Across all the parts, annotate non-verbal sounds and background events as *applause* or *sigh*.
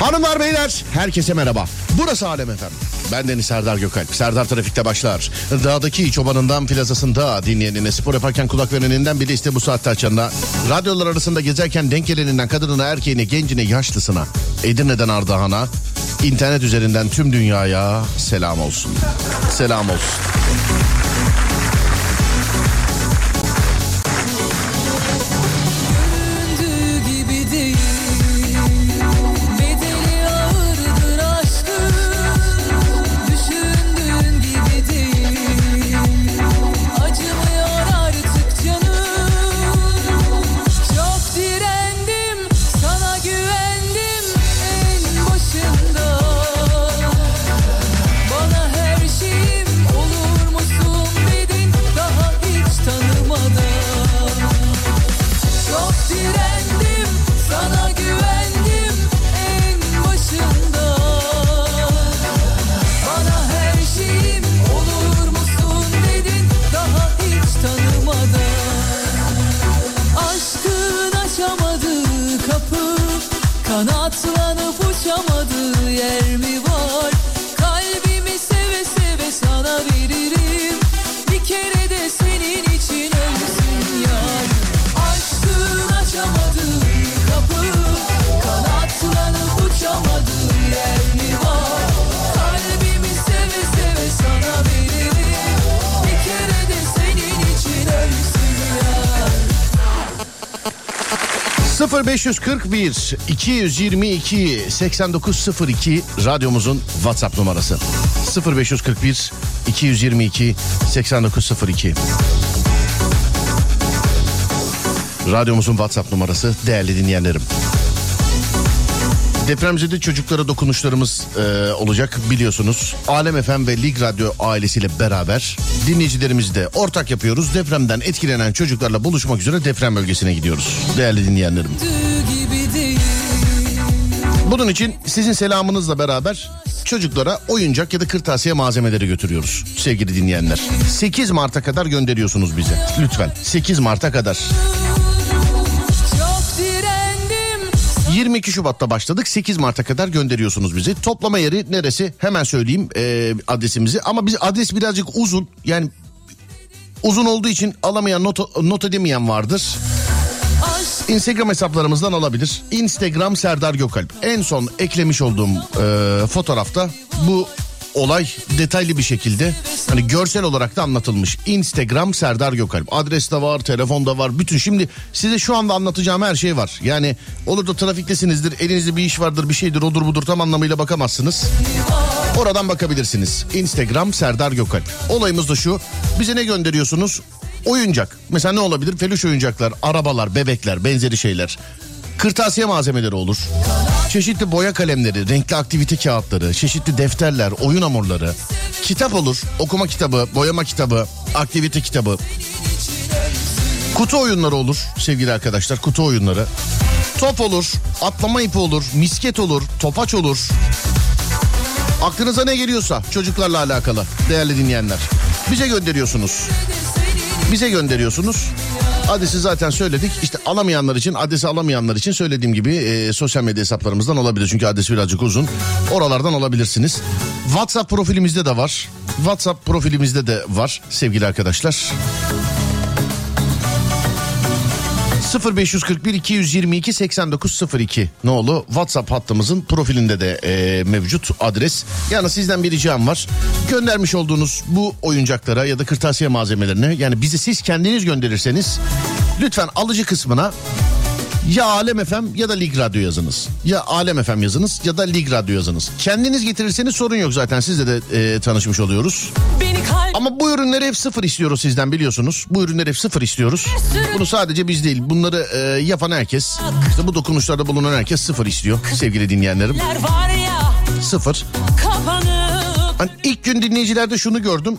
Hanımlar beyler herkese merhaba. Burası Alem Efem. Ben Deniz Serdar Gökalp. Serdar Trafik'te başlar. Dağdaki çobanından plazasında dinleyenine spor yaparken kulak vereninden bile iste bu saatte açanına. Radyolar arasında gezerken denk geleninden kadınına erkeğine gencine yaşlısına. Edirne'den Ardahan'a. internet üzerinden tüm dünyaya selam olsun. Selam olsun. 0541 222 8902 radyomuzun WhatsApp numarası. 0541 222 8902 Radyomuzun WhatsApp numarası değerli dinleyenlerim. Depremzede çocuklara dokunuşlarımız e, olacak biliyorsunuz. Alem FM ve Lig Radyo ailesiyle beraber dinleyicilerimizi de ortak yapıyoruz. Depremden etkilenen çocuklarla buluşmak üzere deprem bölgesine gidiyoruz. Değerli dinleyenlerim. Bunun için sizin selamınızla beraber çocuklara oyuncak ya da kırtasiye malzemeleri götürüyoruz sevgili dinleyenler. 8 Mart'a kadar gönderiyorsunuz bize lütfen 8 Mart'a kadar. 22 Şubat'ta başladık 8 Mart'a kadar gönderiyorsunuz bizi. Toplama yeri neresi hemen söyleyeyim e, adresimizi ama biz adres birazcık uzun yani uzun olduğu için alamayan not, not edemeyen vardır. Instagram hesaplarımızdan alabilir. Instagram Serdar Gökalp. En son eklemiş olduğum e, fotoğrafta bu olay detaylı bir şekilde hani görsel olarak da anlatılmış. Instagram Serdar Gökalp. Adres de var, telefon da var. Bütün şimdi size şu anda anlatacağım her şey var. Yani olur da trafiktesinizdir, elinizde bir iş vardır, bir şeydir, odur budur tam anlamıyla bakamazsınız. Oradan bakabilirsiniz. Instagram Serdar Gökalp. Olayımız da şu. Bize ne gönderiyorsunuz? Oyuncak. Mesela ne olabilir? Peluş oyuncaklar, arabalar, bebekler, benzeri şeyler. Kırtasiye malzemeleri olur. Çeşitli boya kalemleri, renkli aktivite kağıtları, çeşitli defterler, oyun hamurları. Kitap olur. Okuma kitabı, boyama kitabı, aktivite kitabı. Kutu oyunları olur sevgili arkadaşlar. Kutu oyunları. Top olur, atlama ipi olur, misket olur, topaç olur. Aklınıza ne geliyorsa çocuklarla alakalı değerli dinleyenler. Bize gönderiyorsunuz. Bize gönderiyorsunuz. Adresi zaten söyledik. İşte alamayanlar için, adresi alamayanlar için söylediğim gibi e, sosyal medya hesaplarımızdan olabilir. Çünkü adresi birazcık uzun. Oralardan alabilirsiniz. WhatsApp profilimizde de var. WhatsApp profilimizde de var sevgili arkadaşlar. 0541 222 8902 nolu WhatsApp hattımızın profilinde de e, mevcut adres. Yani sizden bir ricam var. Göndermiş olduğunuz bu oyuncaklara ya da kırtasiye malzemelerine yani bizi siz kendiniz gönderirseniz lütfen alıcı kısmına ya Alem FM ya da Lig Radyo yazınız. Ya Alem FM yazınız ya da Lig Radyo yazınız. Kendiniz getirirseniz sorun yok zaten sizle de e, tanışmış oluyoruz. Ama bu ürünleri hep sıfır istiyoruz sizden biliyorsunuz. Bu ürünleri hep sıfır istiyoruz. Bunu sadece biz değil bunları e, yapan herkes işte bu dokunuşlarda bulunan herkes sıfır istiyor sevgili dinleyenlerim. Sıfır. Hani ilk gün dinleyicilerde şunu gördüm.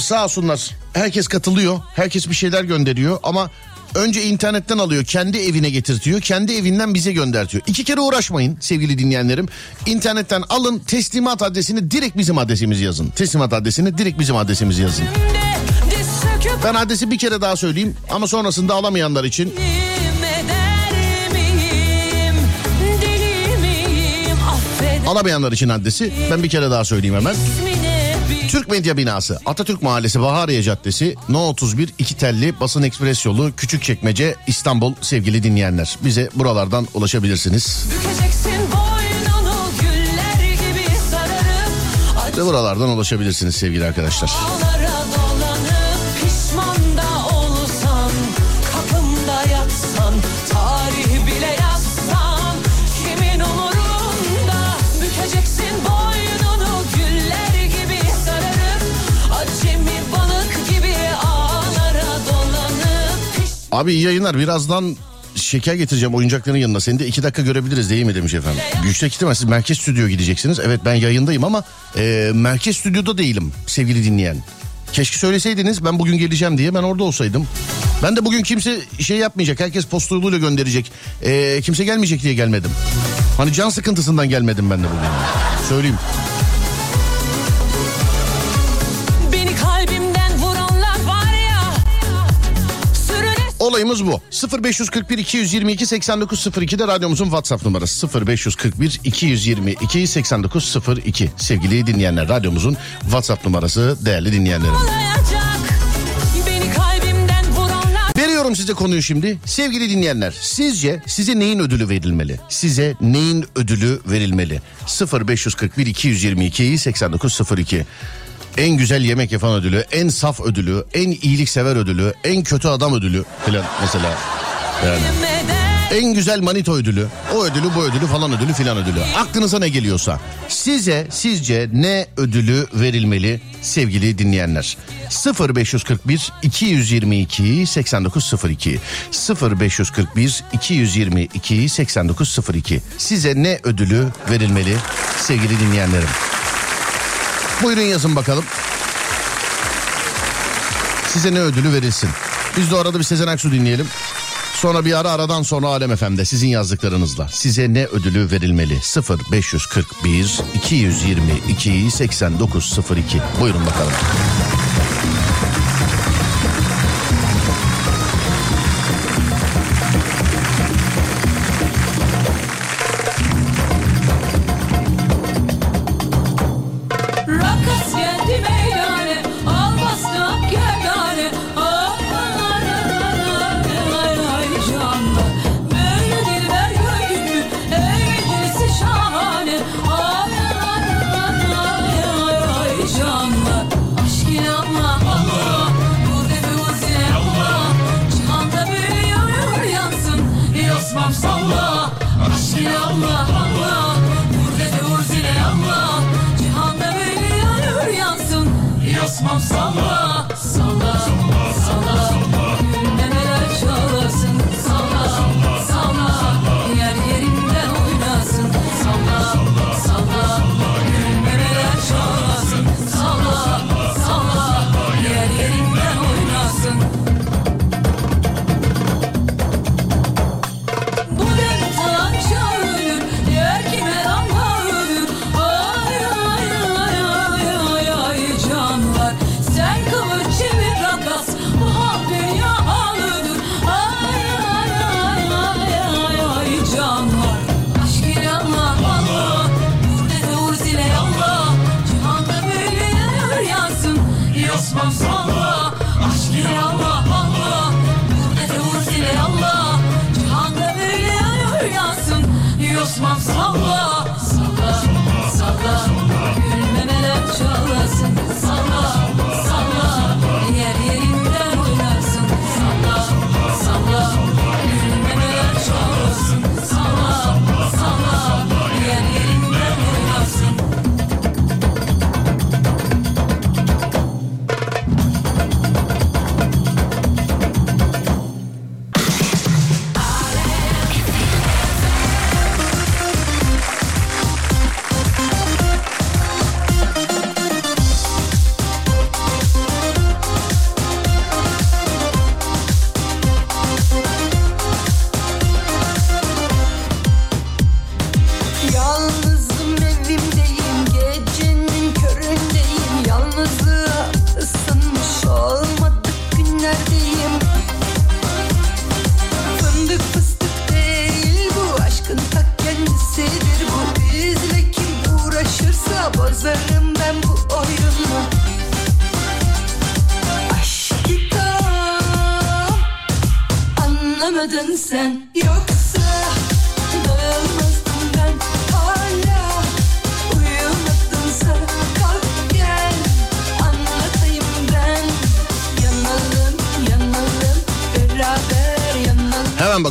sağ olsunlar herkes katılıyor. Herkes bir şeyler gönderiyor ama önce internetten alıyor kendi evine getirtiyor. Kendi evinden bize göndertiyor. İki kere uğraşmayın sevgili dinleyenlerim. İnternetten alın teslimat adresini direkt bizim adresimizi yazın. Teslimat adresini direkt bizim adresimizi yazın. Ben adresi bir kere daha söyleyeyim ama sonrasında alamayanlar için alamayanlar için adresi ben bir kere daha söyleyeyim hemen. ismine bir Türk Medya Binası, Atatürk Mahallesi, Bahariye Caddesi, No 31, İki Telli, Basın Ekspres Yolu, Küçükçekmece, İstanbul sevgili dinleyenler. Bize buralardan ulaşabilirsiniz. Ve buralardan ulaşabilirsiniz sevgili arkadaşlar. Acılara Abi iyi yayınlar birazdan şeker getireceğim oyuncakların yanına. Seni de iki dakika görebiliriz değil mi demiş efendim. Güçte kitle siz merkez stüdyo gideceksiniz. Evet ben yayındayım ama e, merkez stüdyoda değilim sevgili dinleyen. Keşke söyleseydiniz ben bugün geleceğim diye ben orada olsaydım. Ben de bugün kimse şey yapmayacak herkes posta yoluyla gönderecek. E, kimse gelmeyecek diye gelmedim. Hani can sıkıntısından gelmedim ben de bugün. Söyleyeyim. Olayımız bu. 0541 222 8902 de radyomuzun WhatsApp numarası. 0541 222 8902 sevgili dinleyenler radyomuzun WhatsApp numarası değerli dinleyenlerim. Veriyorum size konuyu şimdi. Sevgili dinleyenler sizce size neyin ödülü verilmeli? Size neyin ödülü verilmeli? 0541 222 8902 en güzel yemek yapan ödülü, en saf ödülü, en iyiliksever ödülü, en kötü adam ödülü falan mesela. Yani. En güzel manito ödülü, o ödülü, bu ödülü falan ödülü filan ödülü. Aklınıza ne geliyorsa. Size sizce ne ödülü verilmeli sevgili dinleyenler? 0541 222 8902 0541 222 8902 Size ne ödülü verilmeli sevgili dinleyenlerim? Buyurun yazın bakalım. Size ne ödülü verilsin? Biz de arada bir Sezen Aksu dinleyelim. Sonra bir ara aradan sonra Alem FM'de sizin yazdıklarınızla size ne ödülü verilmeli? 0 541 222 8902 Buyurun bakalım.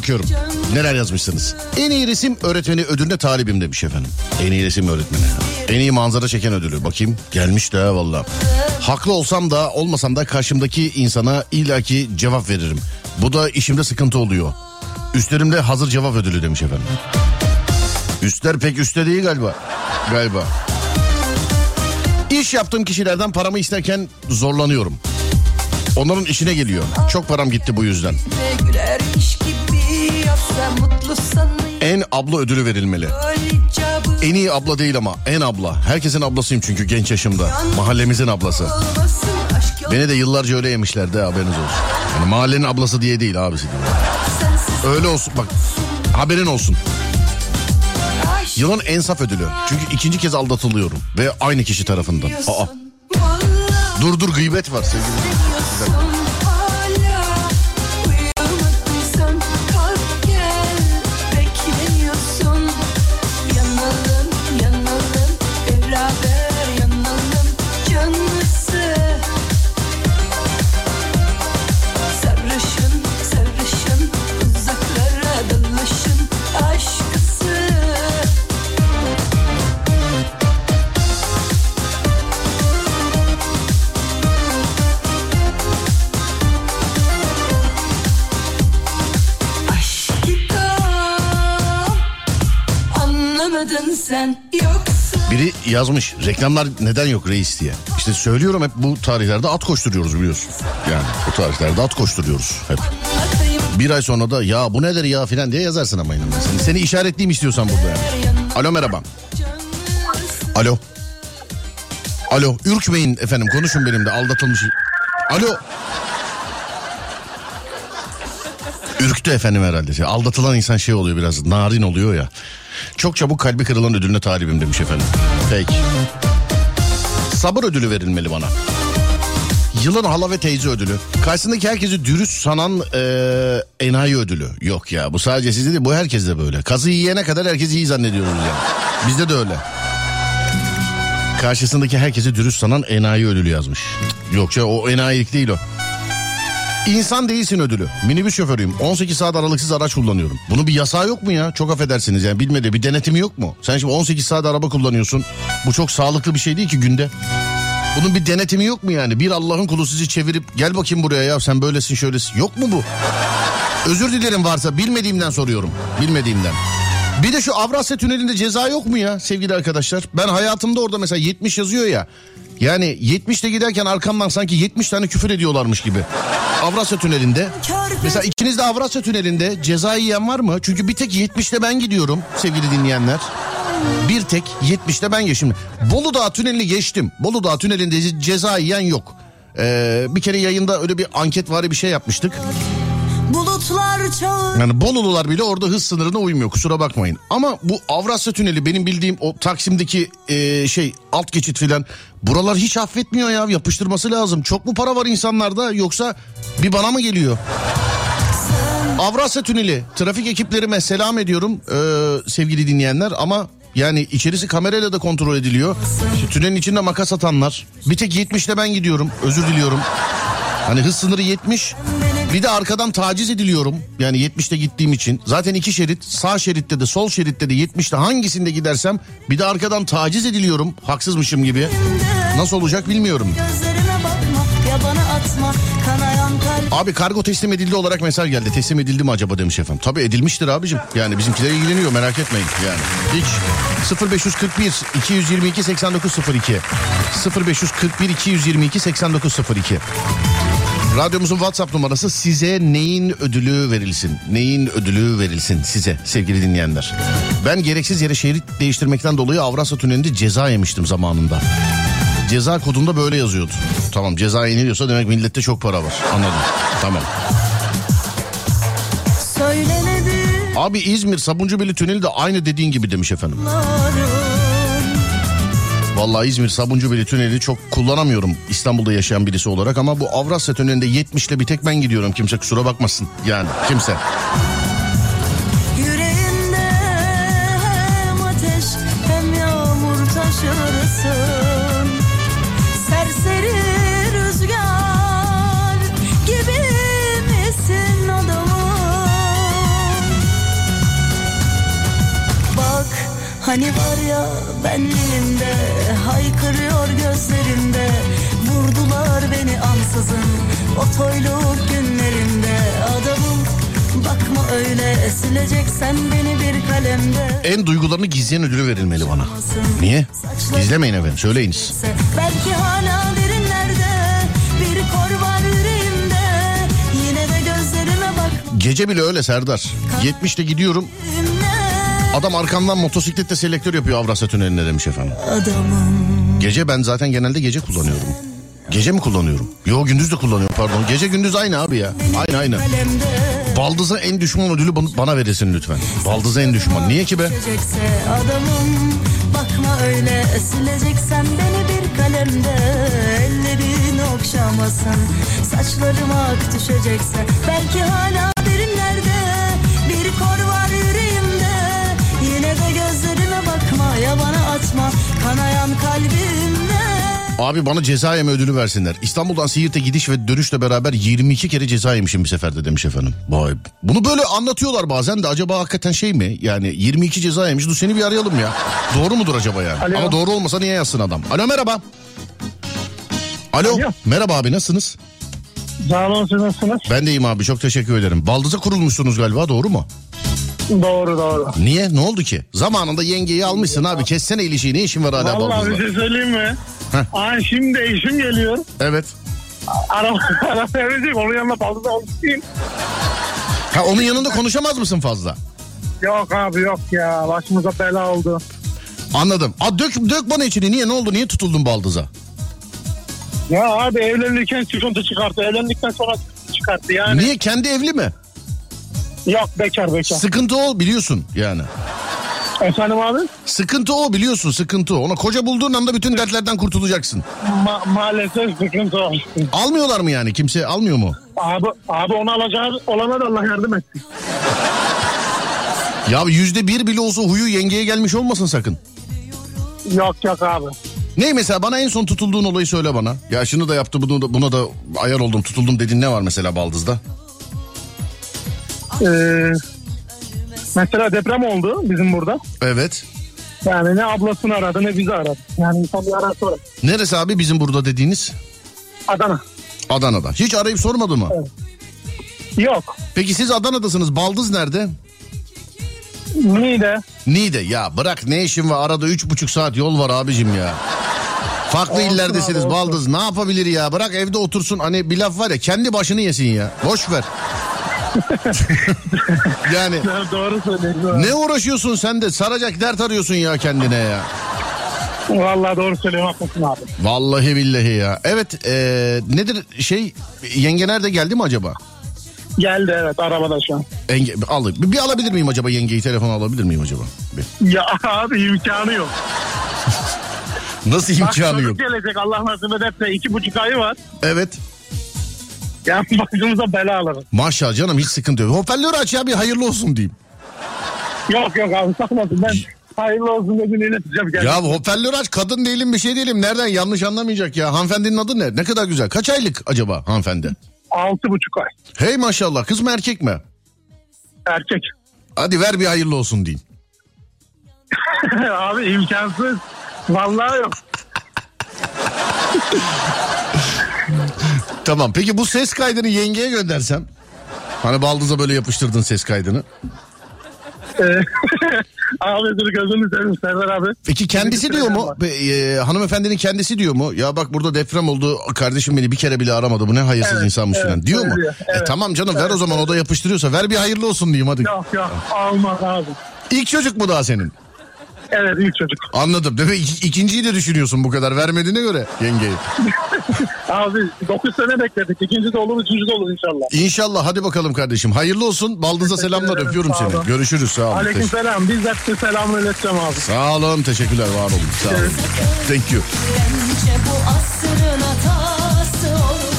Bakıyorum. Neler yazmışsınız? En iyi resim öğretmeni ödülüne talibim demiş efendim. En iyi resim öğretmeni. En iyi manzara çeken ödülü. Bakayım gelmiş de valla. Haklı olsam da olmasam da karşımdaki insana illaki cevap veririm. Bu da işimde sıkıntı oluyor. Üstlerimde hazır cevap ödülü demiş efendim. Üstler pek üstte değil galiba. Galiba. İş yaptığım kişilerden paramı isterken zorlanıyorum. Onların işine geliyor. Çok param gitti bu yüzden. En abla ödülü verilmeli. En iyi abla değil ama en abla. Herkesin ablasıyım çünkü genç yaşımda. Mahallemizin ablası. Beni de yıllarca öyle yemişlerdi haberiniz olsun. Yani mahallenin ablası diye değil abisi diye. Öyle olsun bak haberin olsun. Yılın en saf ödülü. Çünkü ikinci kez aldatılıyorum. Ve aynı kişi tarafından. Aa, dur dur gıybet var sevgili. Yazmış reklamlar neden yok reis diye. İşte söylüyorum hep bu tarihlerde at koşturuyoruz biliyorsun. Yani bu tarihlerde at koşturuyoruz hep. Bir ay sonra da ya bu nedir ya filan diye yazarsın ama inanın. Seni, işaretleyeyim istiyorsan burada yani. Alo merhaba. Alo. Alo ürkmeyin efendim konuşun benimle aldatılmış. Alo. Ürktü efendim herhalde. Aldatılan insan şey oluyor biraz narin oluyor ya. Çok çabuk kalbi kırılan ödülüne talibim demiş efendim. Peki. Sabır ödülü verilmeli bana. Yılın hala ve teyze ödülü. Karşısındaki herkesi dürüst sanan eee enayi ödülü. Yok ya bu sadece sizde değil bu herkes de böyle. Kazı yiyene kadar herkes iyi zannediyoruz yani. Bizde de öyle. Karşısındaki herkesi dürüst sanan enayi ödülü yazmış. Yok ya o enayilik değil o. İnsan değilsin ödülü. Minibüs şoförüyüm. 18 saat aralıksız araç kullanıyorum. Bunun bir yasağı yok mu ya? Çok affedersiniz yani bilmedi. Bir denetimi yok mu? Sen şimdi 18 saat araba kullanıyorsun. Bu çok sağlıklı bir şey değil ki günde. Bunun bir denetimi yok mu yani? Bir Allah'ın kulu sizi çevirip gel bakayım buraya ya sen böylesin şöylesin. Yok mu bu? Özür dilerim varsa bilmediğimden soruyorum. Bilmediğimden. Bir de şu Avrasya Tüneli'nde ceza yok mu ya sevgili arkadaşlar? Ben hayatımda orada mesela 70 yazıyor ya. Yani 70'te giderken arkamdan sanki 70 tane küfür ediyorlarmış gibi. Avrasya Tüneli'nde. Mesela ikiniz de Avrasya Tüneli'nde ceza yiyen var mı? Çünkü bir tek 70'te ben gidiyorum sevgili dinleyenler. Bir tek 70'te ben geçtim. Bolu Dağı Tüneli'ni geçtim. Bolu Dağı Tüneli'nde ce- ceza yiyen yok. Ee, bir kere yayında öyle bir anket var bir şey yapmıştık. Bulutlar çağır. Yani Bolulular bile orada hız sınırına uymuyor kusura bakmayın. Ama bu Avrasya Tüneli benim bildiğim o Taksim'deki e, şey alt geçit filan buralar hiç affetmiyor ya yapıştırması lazım. Çok mu para var insanlarda yoksa bir bana mı geliyor? Avrasya Tüneli trafik ekiplerime selam ediyorum ee, sevgili dinleyenler ama yani içerisi kamerayla da kontrol ediliyor. İşte tünelin içinde makas atanlar. Bir tek 70'te ben gidiyorum özür diliyorum. Hani hız sınırı 70. Bir de arkadan taciz ediliyorum. Yani 70'te gittiğim için. Zaten iki şerit. Sağ şeritte de sol şeritte de 70'te hangisinde gidersem bir de arkadan taciz ediliyorum. Haksızmışım gibi. Nasıl olacak bilmiyorum. Abi kargo teslim edildi olarak mesaj geldi. Teslim edildi mi acaba demiş efendim. Tabii edilmiştir abicim. Yani bizimkiler ilgileniyor merak etmeyin. Yani hiç 0541 222 8902 0541 222 8902 Radyomuzun WhatsApp numarası size neyin ödülü verilsin? Neyin ödülü verilsin size sevgili dinleyenler? Ben gereksiz yere şerit değiştirmekten dolayı Avrasya Tüneli'nde ceza yemiştim zamanında. Ceza kodunda böyle yazıyordu. Tamam ceza yeniliyorsa demek millette çok para var. Anladım. Tamam. Söylenedi Abi İzmir Sabuncubeli Tüneli de aynı dediğin gibi demiş efendim. Vallahi İzmir Sabuncu tüneli çok kullanamıyorum İstanbul'da yaşayan birisi olarak ama bu Avrasya tünelinde 70 ile bir tek ben gidiyorum. Kimse kusura bakmasın yani kimse. Yüreğimde hem ateş hem yağmur taşırsın hani var ya benliğimde haykırıyor gözlerimde Vurdular beni ansızın o toyluk günlerimde adamım Bakma öyle sileceksen beni bir kalemde En duygularını gizleyen ödülü verilmeli bana. Niye? Gizlemeyin efendim söyleyiniz. Belki hala derinlerde bir kor var yüreğimde Yine de gözlerime bak Gece bile öyle Serdar. 70'te gidiyorum adam arkamdan motosikletle selektör yapıyor Avrasya tüneline demiş efendim. Adamım Gece ben zaten genelde gece kullanıyorum. Gece mi kullanıyorum? Yo gündüz de kullanıyorum pardon. Gece gündüz aynı abi ya. Aynı aynı. Baldız'a en düşman ödülü bana- veresin lütfen. Baldız'a en düşman. Niye ki be? Adamım Bakma öyle sileceksen beni bir kalemde Ellerin okşamasın Saçlarıma ak düşecekse Belki hala derinlerde Bir kor var bakma Ya bana atma Kanayan kalbimde Abi bana ceza yeme ödülü versinler. İstanbul'dan Siirt'e gidiş ve dönüşle beraber 22 kere ceza yemişim bir seferde demiş efendim. Vay. Bunu böyle anlatıyorlar bazen de acaba hakikaten şey mi? Yani 22 ceza yemiş. Dur seni bir arayalım ya. Doğru mudur acaba yani? Alo. Ama doğru olmasa niye yazsın adam? Alo merhaba. Alo. Alo. Merhaba abi nasılsınız? Sağ olun siz nasılsınız? Ben de iyiyim abi çok teşekkür ederim. Baldız'a kurulmuşsunuz galiba doğru mu? Doğru doğru. Niye? Ne oldu ki? Zamanında yengeyi almışsın abi. Kessene ilişiği. Ne işin var hala Vallahi bir şey söyleyeyim mi? Heh. Aa, şimdi eşim geliyor. Evet. Araba, *laughs* araba verecek. Onun yanına fazla alışayım. Ha onun yanında konuşamaz mısın fazla? Yok abi yok ya. Başımıza bela oldu. Anladım. A, dök, dök bana içini. Niye? Ne oldu? Niye tutuldun baldıza? Ya abi evlenirken sıkıntı çıkarttı. Evlendikten sonra sıkıntı çıkarttı yani. Niye? Kendi evli mi? Yok bekar bekar. Sıkıntı o biliyorsun yani. Efendim abi? Sıkıntı o biliyorsun sıkıntı o. Ona koca bulduğun anda bütün dertlerden kurtulacaksın. Ma- maalesef sıkıntı o. Almıyorlar mı yani? Kimse almıyor mu? Abi, abi onu alacağı olana da Allah yardım etsin. Ya yüzde bir bile olsa huyu yengeye gelmiş olmasın sakın. Yok yok abi. Ne mesela bana en son tutulduğun olayı söyle bana. Ya şunu da yaptı bunu da, buna da ayar oldum tutuldum dedin ne var mesela baldızda? Ee, mesela deprem oldu bizim burada. Evet. Yani ne ablasını aradı ne bizi aradı. Yani insan bir arar sonra. Neresi abi bizim burada dediğiniz? Adana. Adana'da. Hiç arayıp sormadı mı? Yok. Peki siz Adana'dasınız. Baldız nerede? Niğde. Niğde. Ya bırak ne işin var arada üç buçuk saat yol var abicim ya. Farklı Olsun illerdesiniz abi, olsun. baldız ne yapabilir ya bırak evde otursun hani bir laf var ya kendi başını yesin ya boş ver. *laughs* yani Ya Doğru söylüyorsun. ne uğraşıyorsun sen de saracak dert arıyorsun ya kendine ya. Vallahi doğru söylüyorsun haklısın abi. Vallahi billahi ya. Evet eee, nedir şey yenge nerede geldi mi acaba? Geldi evet arabada şu an. Enge, al, bir, alabilir miyim acaba yengeyi telefon alabilir miyim acaba? Bir. Ya *laughs* abi imkanı yok. Nasıl Bak imkanı çocuk yok? gelecek Allah nasip ederse iki buçuk ayı var. Evet. *laughs* Ya başımıza bela alırız. Maşallah canım hiç sıkıntı yok. Hoparlörü aç ya bir hayırlı olsun diyeyim. Yok yok abi sakmasın ben hayırlı olsun dediğini ileteceğim. Gel. Ya hoparlör aç kadın değilim bir şey değilim. Nereden yanlış anlamayacak ya. Hanımefendinin adı ne? Ne kadar güzel. Kaç aylık acaba hanımefendi? Altı buçuk ay. Hey maşallah kız mı erkek mi? Erkek. Hadi ver bir hayırlı olsun diyeyim. *laughs* abi imkansız. Vallahi yok. *laughs* Tamam peki bu ses kaydını yengeye göndersem. Hani baldıza böyle yapıştırdın ses kaydını. Ee, *laughs* abi dur gözünü seveyim Serdar abi. Peki kendisi diyor mu? Be- e, hanımefendinin kendisi diyor mu? Ya bak burada deprem oldu. Kardeşim beni bir kere bile aramadı. Bu ne hayırsız Evet, insanmış evet, falan. Diyor mu? söylüyor. E, Evet. tamam canım ver o zaman o da yapıştırıyorsa. Ver bir hayırlı olsun diyeyim hadi. Yok yok olmaz abi. İlk çocuk mu daha senin? Evet ilk çocuk. Anladım. Mi? İki- ikinciyi de düşünüyorsun bu kadar vermediğine göre yengeyi. *laughs* Abi 9 sene bekledik. İkinci de olur, üçüncü de olur inşallah. İnşallah hadi bakalım kardeşim. Hayırlı olsun. Baldız'a selamlar ederim, öpüyorum sağ seni. olun. Görüşürüz sağ olun. Aleyküm Teşekkür- selam. Bizzat size selamını ileteceğim abi. Sağ olun teşekkürler var olun. Sağ olun. Thank you. Bence bu asrın hatası olur.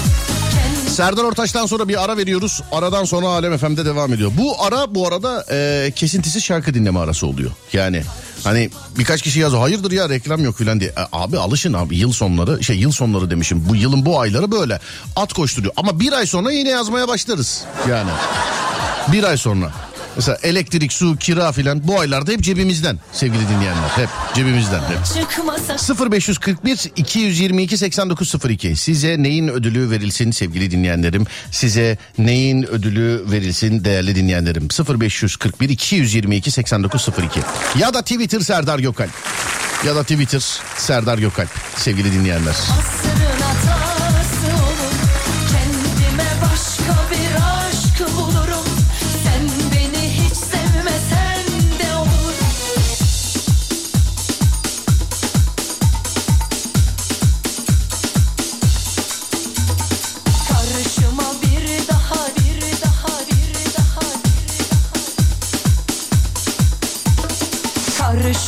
Kendi Serdar Ortaç'tan sonra bir ara veriyoruz. Aradan sonra Alem FM'de devam ediyor. Bu ara bu arada e, kesintisiz şarkı dinleme arası oluyor. Yani hani birkaç kişi yazıyor hayırdır ya reklam yok filan diye. E, abi alışın abi yıl sonları şey yıl sonları demişim. Bu yılın bu ayları böyle at koşturuyor. Ama bir ay sonra yine yazmaya başlarız yani. Bir ay sonra. Mesela elektrik, su, kira filan bu aylarda hep cebimizden sevgili dinleyenler. Hep cebimizden hep. çıkmasa 0541 222 8902 size neyin ödülü verilsin sevgili dinleyenlerim? Size neyin ödülü verilsin değerli dinleyenlerim? 0541 222 8902 ya da Twitter Serdar Gökalp. Ya da Twitter Serdar Gökalp sevgili dinleyenler. Asrın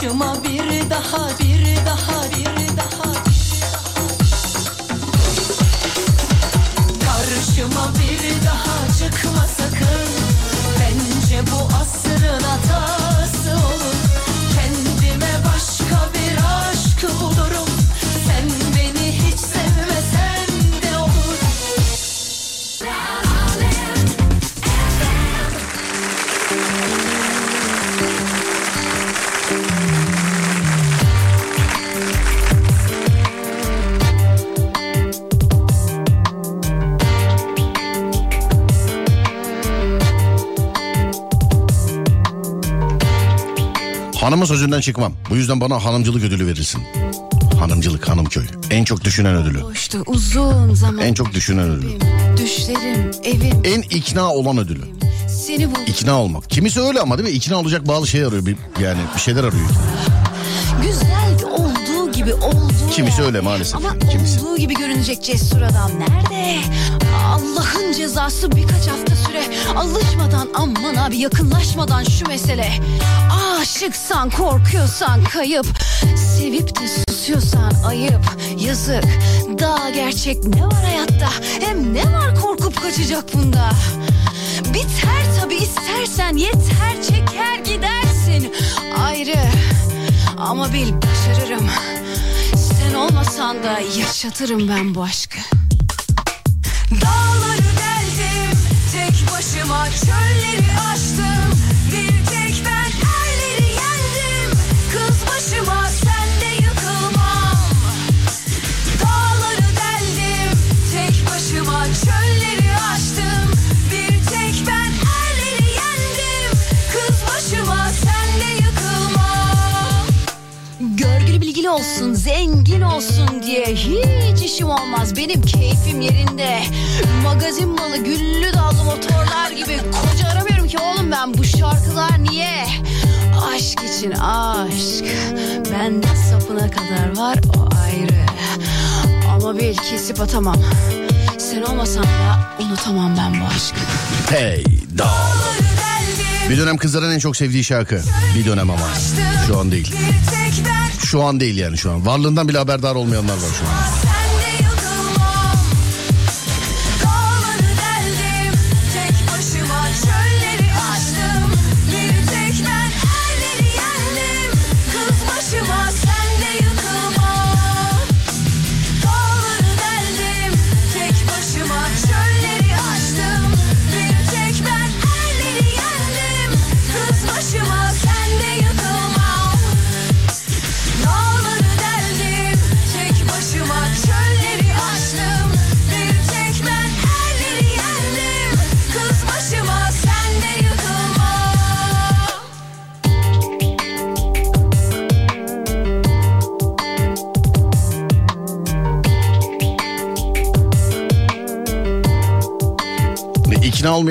Karşıma bir hanımın sözünden çıkmam bu yüzden bana hanımcılık ödülü verilsin hanımcılık hanımköy en çok düşünen ödülü Boştu uzun zaman. en çok düşünen ödülü Düşlerim, evim, en ikna olan ödülü seni buldum. İkna olmak. Kimisi öyle ama değil mi? İkna olacak bazı şey arıyor. Bir, yani bir şeyler arıyor. Güzel gibi olduğu Kimisi öyle maalesef Ama kimisi. olduğu gibi görünecek cesur adam nerede? Allah'ın cezası birkaç hafta süre. Alışmadan aman abi yakınlaşmadan şu mesele. Aşıksan korkuyorsan kayıp. Sevip de susuyorsan ayıp. Yazık. Daha gerçek ne var hayatta? Hem ne var korkup kaçacak bunda? Biter tabi istersen yeter çeker gidersin ayrı ama bil başarırım sen olmasan da yaşatırım ben bu aşkı. Dağları deldim tek başıma çölleri aştım olsun diye hiç işim olmaz benim keyfim yerinde Magazin malı güllü dallı motorlar gibi koca aramıyorum ki oğlum ben bu şarkılar niye Aşk için aşk benden sapına kadar var o ayrı Ama bil kesip atamam sen olmasan da unutamam ben bu aşkı Hey dağ. Bir dönem kızların en çok sevdiği şarkı. Bir dönem ama. Şu an değil. Şu an değil yani şu an. Varlığından bile haberdar olmayanlar var şu an.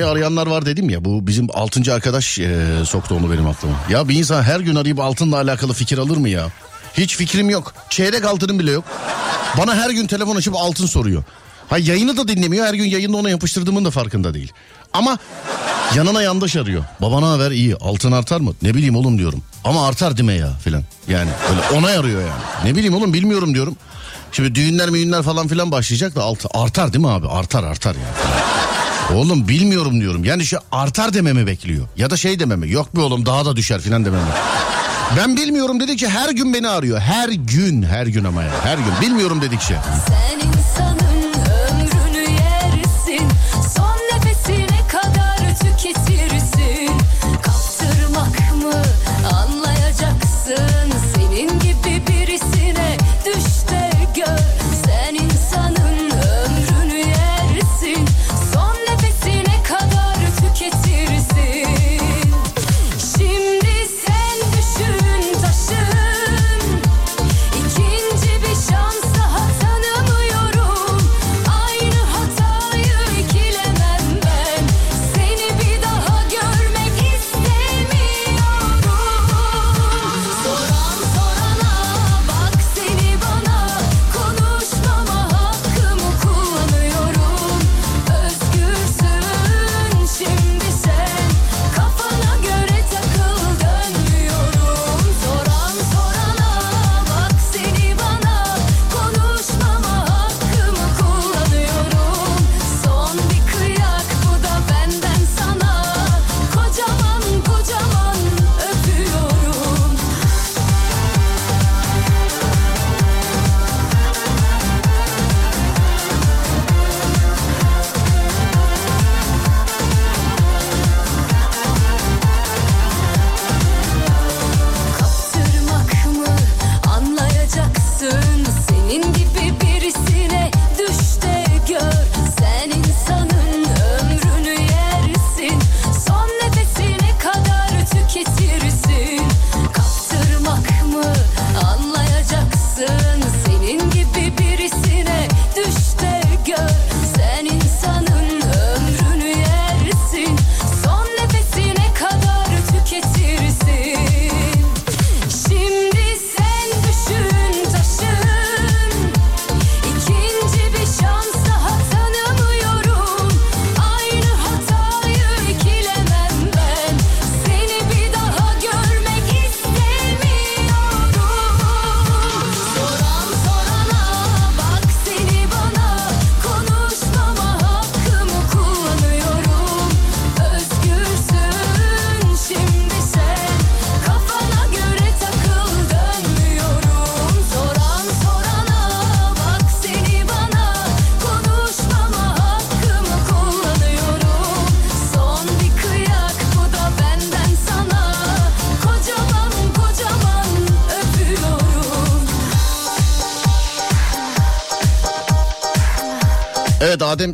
Arayanlar var dedim ya. Bu bizim altıncı arkadaş e, soktu onu benim aklıma. Ya bir insan her gün arayıp altınla alakalı fikir alır mı ya? Hiç fikrim yok. Çeyrek altınım bile yok. Bana her gün telefon açıp altın soruyor. Ha yayını da dinlemiyor. Her gün yayında ona yapıştırdığımın da farkında değil. Ama yanına yandaş arıyor. Babana haber iyi. Altın artar mı? Ne bileyim oğlum diyorum. Ama artar deme ya filan. Yani öyle onay arıyor yani. Ne bileyim oğlum bilmiyorum diyorum. Şimdi düğünler müğünler falan filan başlayacak da altı, artar değil mi abi? Artar artar yani. Oğlum bilmiyorum diyorum. Yani şu artar dememi bekliyor. Ya da şey dememi. Yok be oğlum daha da düşer filan dememi. Ben bilmiyorum dedikçe her gün beni arıyor. Her gün, her gün ama ya. Her gün. Bilmiyorum dedikçe. Sen insanın ömrünü yersin Son nefesine kadar tüketirsin Kaptırmak mı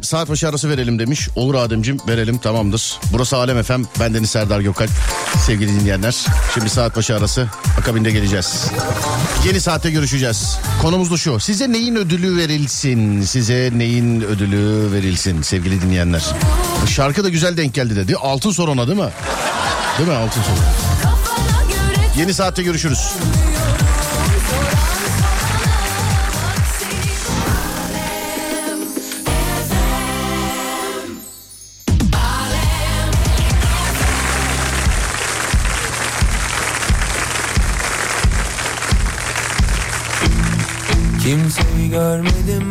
saat başı arası verelim demiş. Olur Ademcim verelim tamamdır. Burası Alem FM. Ben Deniz Serdar Gökalp. Sevgili dinleyenler. Şimdi saat başı arası. Akabinde geleceğiz. Yeni saatte görüşeceğiz. Konumuz da şu. Size neyin ödülü verilsin? Size neyin ödülü verilsin sevgili dinleyenler? Şarkı da güzel denk geldi dedi. Altın soruna değil mi? Değil mi altın göre Yeni saatte görüşürüz.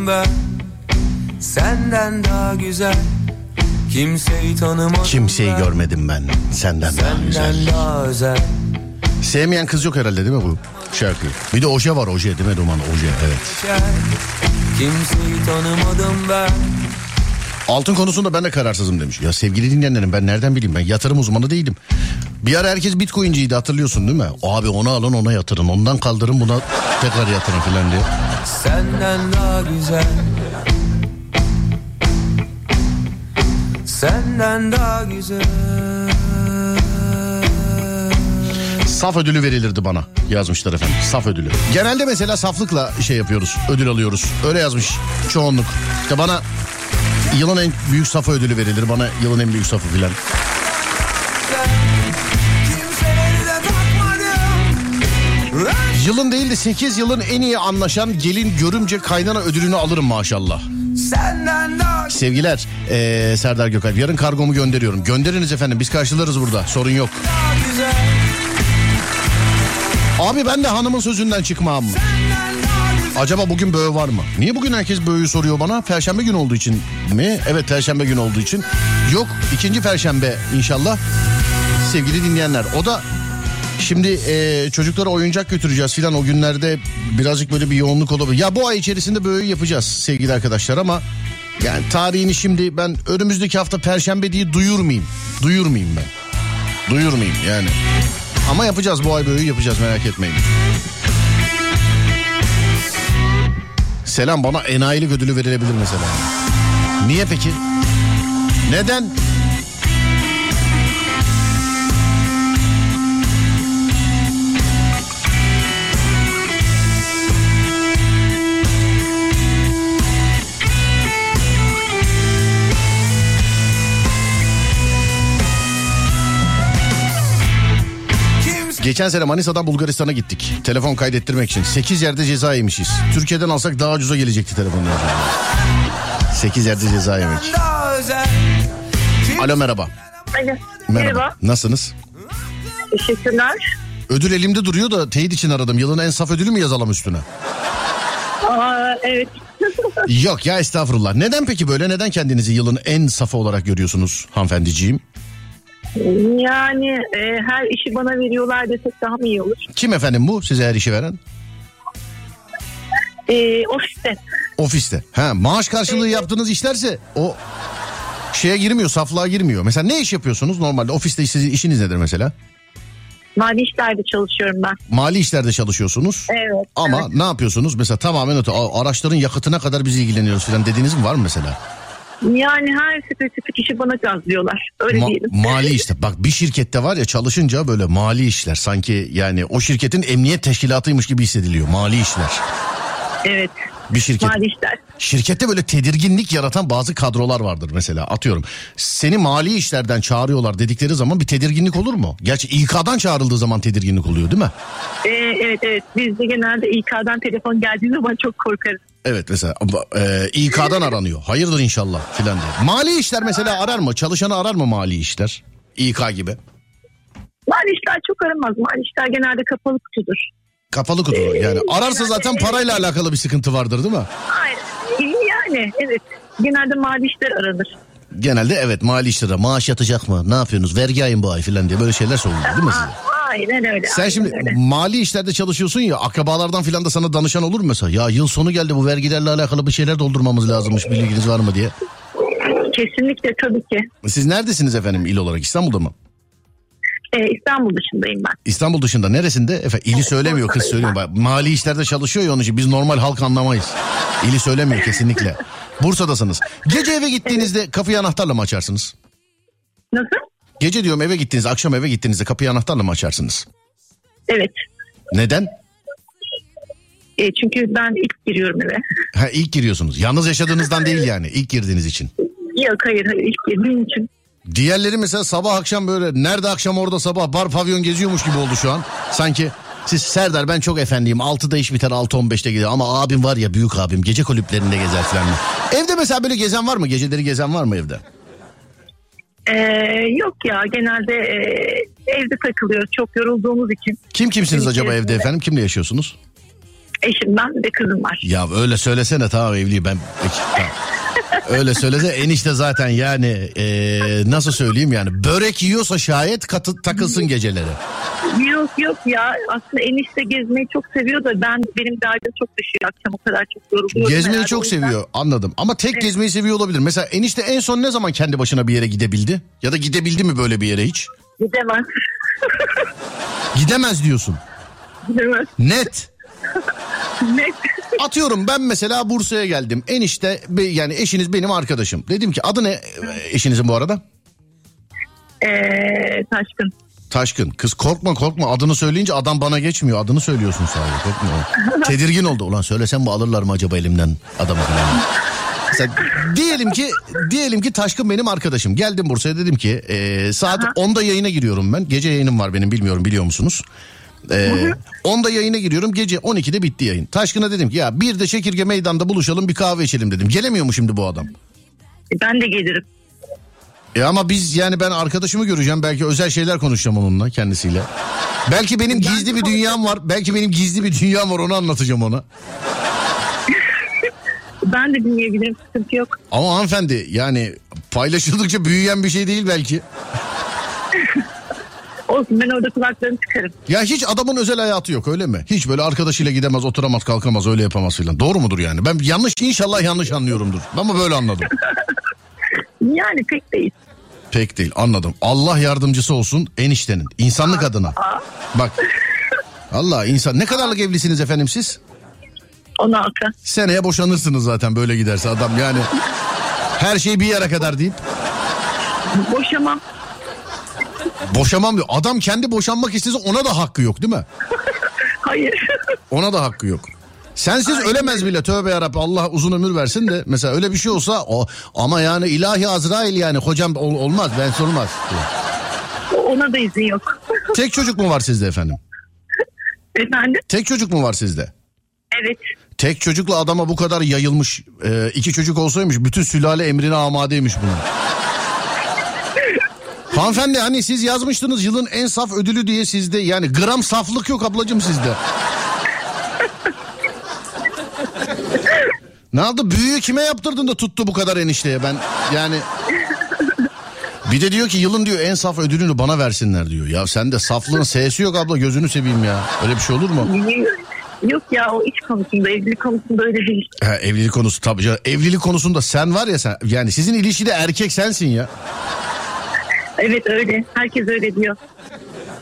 Ben Senden daha güzel Kimseyi tanımadım Kimseyi ben, görmedim ben. Senden daha güzel. Senden daha özel Sevmeyen kız yok herhalde değil mi bu şarkıyı? Bir de oje var oje değil mi Duman? Oje evet. Kimseyi tanımadım ben Altın konusunda ben de kararsızım demiş. Ya sevgili dinleyenlerim ben nereden bileyim ben yatırım uzmanı değilim. Bir ara herkes bitcoinciydi hatırlıyorsun değil mi? Abi onu alın ona yatırın ondan kaldırın buna tekrar yatırın filan diye. Senden daha güzel Senden daha güzel Saf ödülü verilirdi bana yazmışlar efendim. Saf ödülü. Genelde mesela saflıkla şey yapıyoruz ödül alıyoruz. Öyle yazmış çoğunluk. İşte bana Yılın en büyük safı ödülü verilir bana yılın en büyük safı filan. Yılın değil de 8 yılın en iyi anlaşan gelin görümce kaynana ödülünü alırım maşallah. Sevgiler ee, Serdar Gökalp yarın kargomu gönderiyorum. Gönderiniz efendim biz karşılarız burada sorun yok. Abi ben de hanımın sözünden çıkmam. Senden Acaba bugün böğü var mı? Niye bugün herkes böğü soruyor bana? Perşembe gün olduğu için mi? Evet perşembe gün olduğu için. Yok ikinci perşembe inşallah. Sevgili dinleyenler o da şimdi e, çocuklara oyuncak götüreceğiz filan o günlerde birazcık böyle bir yoğunluk olabilir. Ya bu ay içerisinde böğü yapacağız sevgili arkadaşlar ama yani tarihini şimdi ben önümüzdeki hafta perşembe diye duyurmayayım. Duyurmayayım ben. Duyurmayayım yani. Ama yapacağız bu ay böğü yapacağız merak etmeyin. Selam bana enayilik ödülü verilebilir mesela. Niye peki? Neden? Geçen sene Manisa'dan Bulgaristan'a gittik. Telefon kaydettirmek için. 8 yerde ceza yemişiz. Türkiye'den alsak daha ucuza gelecekti telefonlar. 8 yerde ceza yemek. Alo merhaba. Alo. Merhaba. Merhaba. Nasılsınız? Teşekkürler. Ödül elimde duruyor da teyit için aradım. Yılın en saf ödülü mü yazalım üstüne? Aa, evet. Yok ya estağfurullah. Neden peki böyle? Neden kendinizi yılın en safı olarak görüyorsunuz hanımefendiciğim? Yani e, her işi bana veriyorlar desek daha mı iyi olur? Kim efendim bu size her işi veren? E, ofiste. Ofiste. Ha, maaş karşılığı yaptığınız işlerse o şeye girmiyor, saflığa girmiyor. Mesela ne iş yapıyorsunuz normalde? Ofiste sizin işiniz nedir mesela? Mali işlerde çalışıyorum ben. Mali işlerde çalışıyorsunuz. Evet. Ama evet. ne yapıyorsunuz? Mesela tamamen öte, "Aa, araçların yakıtına kadar biz ilgileniyoruz falan dediğiniz mi var mı mesela? Yani her spesifik işi bana gazlıyorlar. Öyle Ma- diyelim. mali işte. Bak bir şirkette var ya çalışınca böyle mali işler. Sanki yani o şirketin emniyet teşkilatıymış gibi hissediliyor. Mali işler. Evet. Bir şirket. Mali işler. Şirkette böyle tedirginlik yaratan bazı kadrolar vardır mesela atıyorum. Seni mali işlerden çağırıyorlar dedikleri zaman bir tedirginlik olur mu? Gerçi İK'dan çağrıldığı zaman tedirginlik oluyor değil mi? E, evet evet. Biz de genelde İK'dan telefon geldiği zaman çok korkarız. Evet mesela e, İK'dan aranıyor. Hayırdır inşallah filan diye. Mali işler mesela arar mı? Çalışanı arar mı mali işler? İK gibi. Mali işler çok aramaz. Mali işler genelde kapalı kutudur. Kapalı kutu yani. Ararsa zaten parayla alakalı bir sıkıntı vardır değil mi? Aynen. Yani evet. Genelde mali işler aranır. Genelde evet mali işlere maaş yatacak mı? Ne yapıyorsunuz? Vergi ayın bu ay filan diye böyle şeyler soruluyor değil mi size? Aynen öyle. Sen aynen şimdi öyle. mali işlerde çalışıyorsun ya akrabalardan filan da sana danışan olur mu mesela? Ya yıl sonu geldi bu vergilerle alakalı bir şeyler doldurmamız lazımmış bilginiz var mı diye. Kesinlikle tabii ki. Siz neredesiniz efendim il olarak İstanbul'da mı? Ee, İstanbul dışındayım ben. İstanbul dışında neresinde? Efendim ili söylemiyor kız söylüyor. Bak, mali işlerde çalışıyor ya onun için biz normal halk anlamayız. İli söylemiyor kesinlikle. Bursa'dasınız. Gece eve gittiğinizde kapıyı anahtarla mı açarsınız? Nasıl? Gece diyorum eve gittiğinizde akşam eve gittiğinizde kapıyı anahtarla mı açarsınız? Evet. Neden? E, çünkü ben ilk giriyorum eve. Ha ilk giriyorsunuz. Yalnız yaşadığınızdan değil yani ilk girdiğiniz için. Yok hayır hayır ilk girdiğim için. Diğerleri mesela sabah akşam böyle nerede akşam orada sabah bar pavyon geziyormuş gibi oldu şu an. Sanki siz Serdar ben çok efendiyim 6'da iş biter 6.15'te gidiyor ama abim var ya büyük abim gece kulüplerinde gezer falan. Evde mesela böyle gezen var mı? Geceleri gezen var mı evde? Ee, yok ya genelde e, evde takılıyoruz çok yorulduğumuz için. Kim kimsiniz acaba evde efendim? Kimle yaşıyorsunuz? Eşim ben ve kızım var. Ya öyle söylesene tamam evliyim ben. Peki, tamam. Öyle söylese enişte zaten yani eee, nasıl söyleyeyim yani börek yiyorsa şayet katı, takılsın geceleri. Yok yok ya aslında enişte gezmeyi çok seviyor da ben benim derdim çok düşüyor akşam o kadar çok yoruluyorum. Gezmeyi çok seviyor anladım ama tek gezmeyi seviyor olabilir. Mesela enişte en son ne zaman kendi başına bir yere gidebildi? Ya da gidebildi mi böyle bir yere hiç? Gidemez. Gidemez diyorsun. Gidemez. Net. Net. *laughs* Atıyorum ben mesela Bursa'ya geldim. Enişte yani eşiniz benim arkadaşım. Dedim ki adı ne e, eşinizin bu arada? Ee, taşkın. Taşkın. Kız korkma korkma adını söyleyince adam bana geçmiyor. Adını söylüyorsun sadece korkma. Tedirgin oldu. Ulan söylesem mi alırlar mı acaba elimden adamı falan. Mesela diyelim ki diyelim ki Taşkın benim arkadaşım. Geldim Bursa'ya dedim ki e, saat 10'da yayına giriyorum ben. Gece yayınım var benim bilmiyorum biliyor musunuz? E, 10'da yayına giriyorum gece 12'de bitti yayın. Taşkın'a dedim ki ya bir de Çekirge Meydan'da buluşalım bir kahve içelim dedim. Gelemiyor mu şimdi bu adam? Ben de gelirim. E ama biz yani ben arkadaşımı göreceğim belki özel şeyler konuşacağım onunla kendisiyle. Belki benim gizli bir dünyam var. Belki benim gizli bir dünyam var onu anlatacağım ona. *laughs* Ben de dinleyebilirim sıkıntı yok. Ama hanımefendi yani paylaşıldıkça büyüyen bir şey değil belki. *laughs* Olsun ben orada kulaklarını çıkarım. Ya hiç adamın özel hayatı yok öyle mi? Hiç böyle arkadaşıyla gidemez, oturamaz, kalkamaz, öyle yapamaz filan. Doğru mudur yani? Ben yanlış inşallah yanlış anlıyorumdur. Ama böyle anladım. *laughs* Yani pek değil. Pek değil anladım. Allah yardımcısı olsun eniştenin. insanlık adına. Bak. Allah insan. Ne kadarlık evlisiniz efendim siz? 16. Seneye boşanırsınız zaten böyle giderse adam yani. Her şey bir yere kadar deyip. Boşamam. Boşamam diyor. Adam kendi boşanmak istese ona da hakkı yok değil mi? Hayır. Ona da hakkı yok. Sensiz ölemez bile tövbe yarabbim Allah uzun ömür versin de mesela öyle bir şey olsa o ama yani ilahi Azrail yani hocam ol- olmaz ben sormaz. Ona da izin yok. Tek çocuk mu var sizde efendim? Efendim? Tek çocuk mu var sizde? Evet. Tek çocukla adama bu kadar yayılmış e, iki çocuk olsaymış bütün sülale emrine amadeymiş bunun. Hanımefendi hani siz yazmıştınız yılın en saf ödülü diye sizde yani gram saflık yok ablacığım sizde. Ne oldu büyüyü kime yaptırdın da tuttu bu kadar enişteye ben yani... Bir de diyor ki yılın diyor en saf ödülünü bana versinler diyor. Ya sen de saflığın S'si yok abla gözünü seveyim ya. Öyle bir şey olur mu? Yok ya o iç konusunda evlilik konusunda öyle değil. Ha, evlilik konusu tabii canım. Evlilik konusunda sen var ya sen yani sizin ilişkide erkek sensin ya. Evet öyle. Herkes öyle diyor.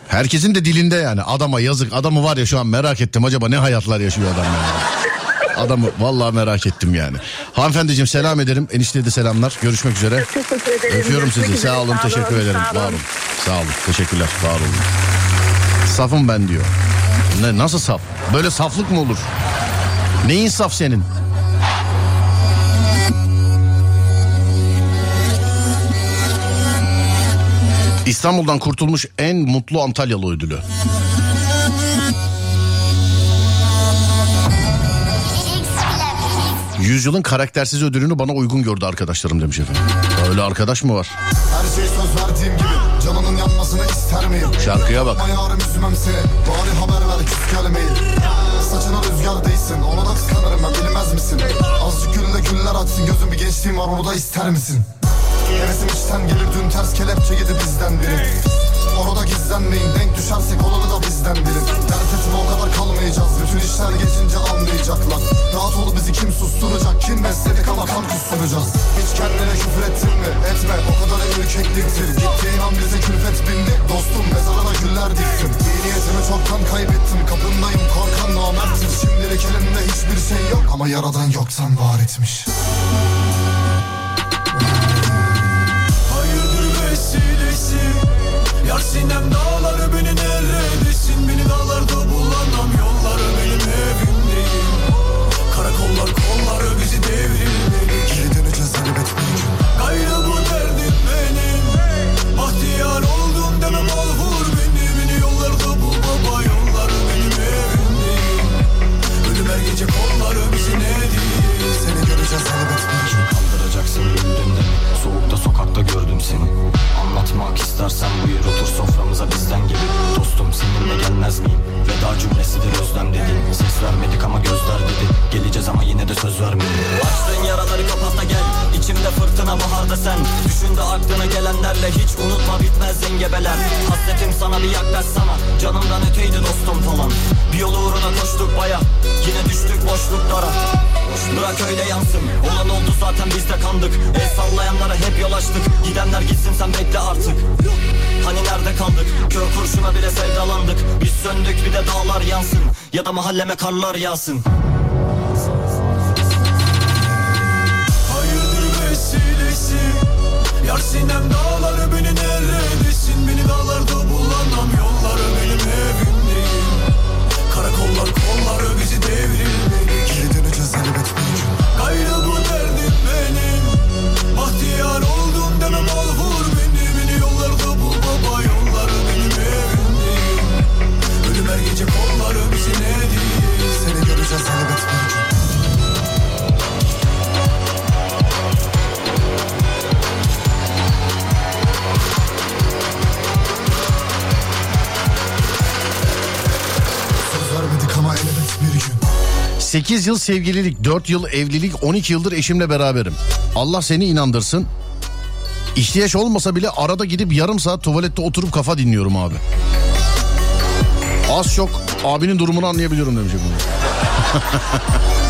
Herkesin de dilinde yani adama yazık adamı var ya şu an merak ettim acaba ne hayatlar yaşıyor adam yani. Adamı vallahi merak ettim yani. Hanımefendiciğim selam ederim. Enişteye de selamlar. Görüşmek üzere. Teşekkür ederim. Öpüyorum Görüşmek sizi. üzere. Sağ olun. Teşekkür ederim. sağ Var olun. Sağ olun. Teşekkürler. Var olun. Safım ben diyor. Ne nasıl saf? Böyle saflık mı olur? Neyin saf senin? İstanbul'dan kurtulmuş en mutlu Antalyalı ödülü. Yüzyılın karaktersiz ödülünü bana uygun gördü arkadaşlarım demiş efendim. Öyle arkadaş mı var? Her şey söz verdiğim gibi Canının yanmasını ister miyim? Şarkıya bak. Yapma yarım üzmem seni Bari haber ver küs gelmeyin Saçına rüzgar değsin Ona da kıskanırım ben bilmez misin? Azıcık gülle güller açsın Gözüm bir gençliğim var onu da ister misin? Hevesim içten gelir dün ters kelepçe yedi bizden biri. Orada gizlenmeyin denk düşersek olanı da bizden bilin Dert etme o kadar kalmayacağız. Bütün işler geçince anlayacaklar. Rahat ol bizi kim susturacak? Kim besledik ama kan kusturacağız. Hiç kendine küfür ettin mi? Etme o kadar ürkekliktir Gittiğin an bize külfet bindi. Dostum mezarına güller diktim. İyi niyetimi çoktan kaybettim. Kapındayım korkan namerttir. Şimdilik elimde hiçbir şey yok. Ama yaradan yoktan var etmiş Yar sinem dağları beni neredesin Beni dağlarda bulamam yolları benim evim değil. Karakollar kolları bizi devrilmeli. Geri döneceğiz elbet bir gün. Gayrı bu derdim benim. Bahtiyar oldum demem al vur beni. Beni yollarda bul baba yolları benim evim değil. Ölüm her gece kolları bizi ne değil Seni göreceğiz elbet bir gün. Kaldıracaksın gündemde Soğukta sokakta gördüm seni. Anlatmak istersen buyur otur Veda cümlesidir özlem dedin Ses vermedik ama gözler dedi. Geleceğiz ama yine de söz vermedik Açtığın yaraları kapat da gel. İçimde fırtına baharda sen. Düşün de aklına gelenlerle hiç unutma bitmez zengebeler. Hasretim sana bir yaklaşsana Canımdan öteydi dostum falan. Bir yol uğruna koştuk baya. Yine düştük boşluklara Bırak öyle yansın. Olan oldu zaten biz de kandık. El sallayanlara hep yol açtık. Gidenler gitsin sen bekle artık. Hani nerede kaldık? Kör kurşuna bile sevdalandık. Biz söndük bir de dağlar yansın. Ya da mahalleme karlar yağsın. Hayırdır vesilesi? Yar sinem dağları 8 yıl sevgililik, 4 yıl evlilik, 12 yıldır eşimle beraberim. Allah seni inandırsın. İhtiyaç olmasa bile arada gidip yarım saat tuvalette oturup kafa dinliyorum abi. Az çok abinin durumunu anlayabiliyorum demiş efendim. *laughs*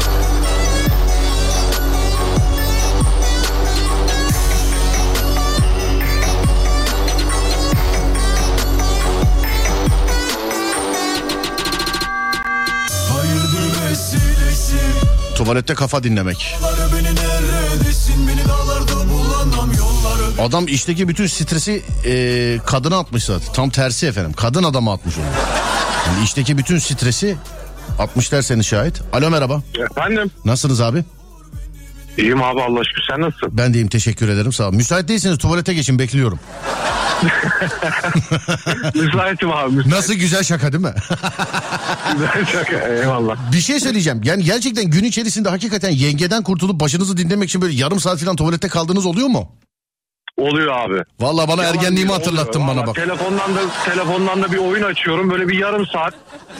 Tuvalette kafa dinlemek. Adam işteki bütün stresi e, kadına atmış zaten. Tam tersi efendim. Kadın adama atmış onu. Yani işteki bütün stresi atmış derseniz şahit. Alo merhaba. Efendim? Nasılsınız abi? İyiyim abi Allah şükür sen nasılsın? Ben deyim teşekkür ederim sağ olun. Müsait değilseniz tuvalete geçin bekliyorum. *laughs* Müsaitim abi. Müsait. Nasıl güzel şaka değil mi? Şaka, Eyvallah. bir şey söyleyeceğim. Yani gerçekten gün içerisinde hakikaten yengeden kurtulup başınızı dinlemek için böyle yarım saat falan tuvalette kaldığınız oluyor mu? Oluyor abi. Vallahi bana Yalan ergenliğimi hatırlattın oluyor. bana Vallahi bak. Telefondan da telefondan da bir oyun açıyorum. Böyle bir yarım saat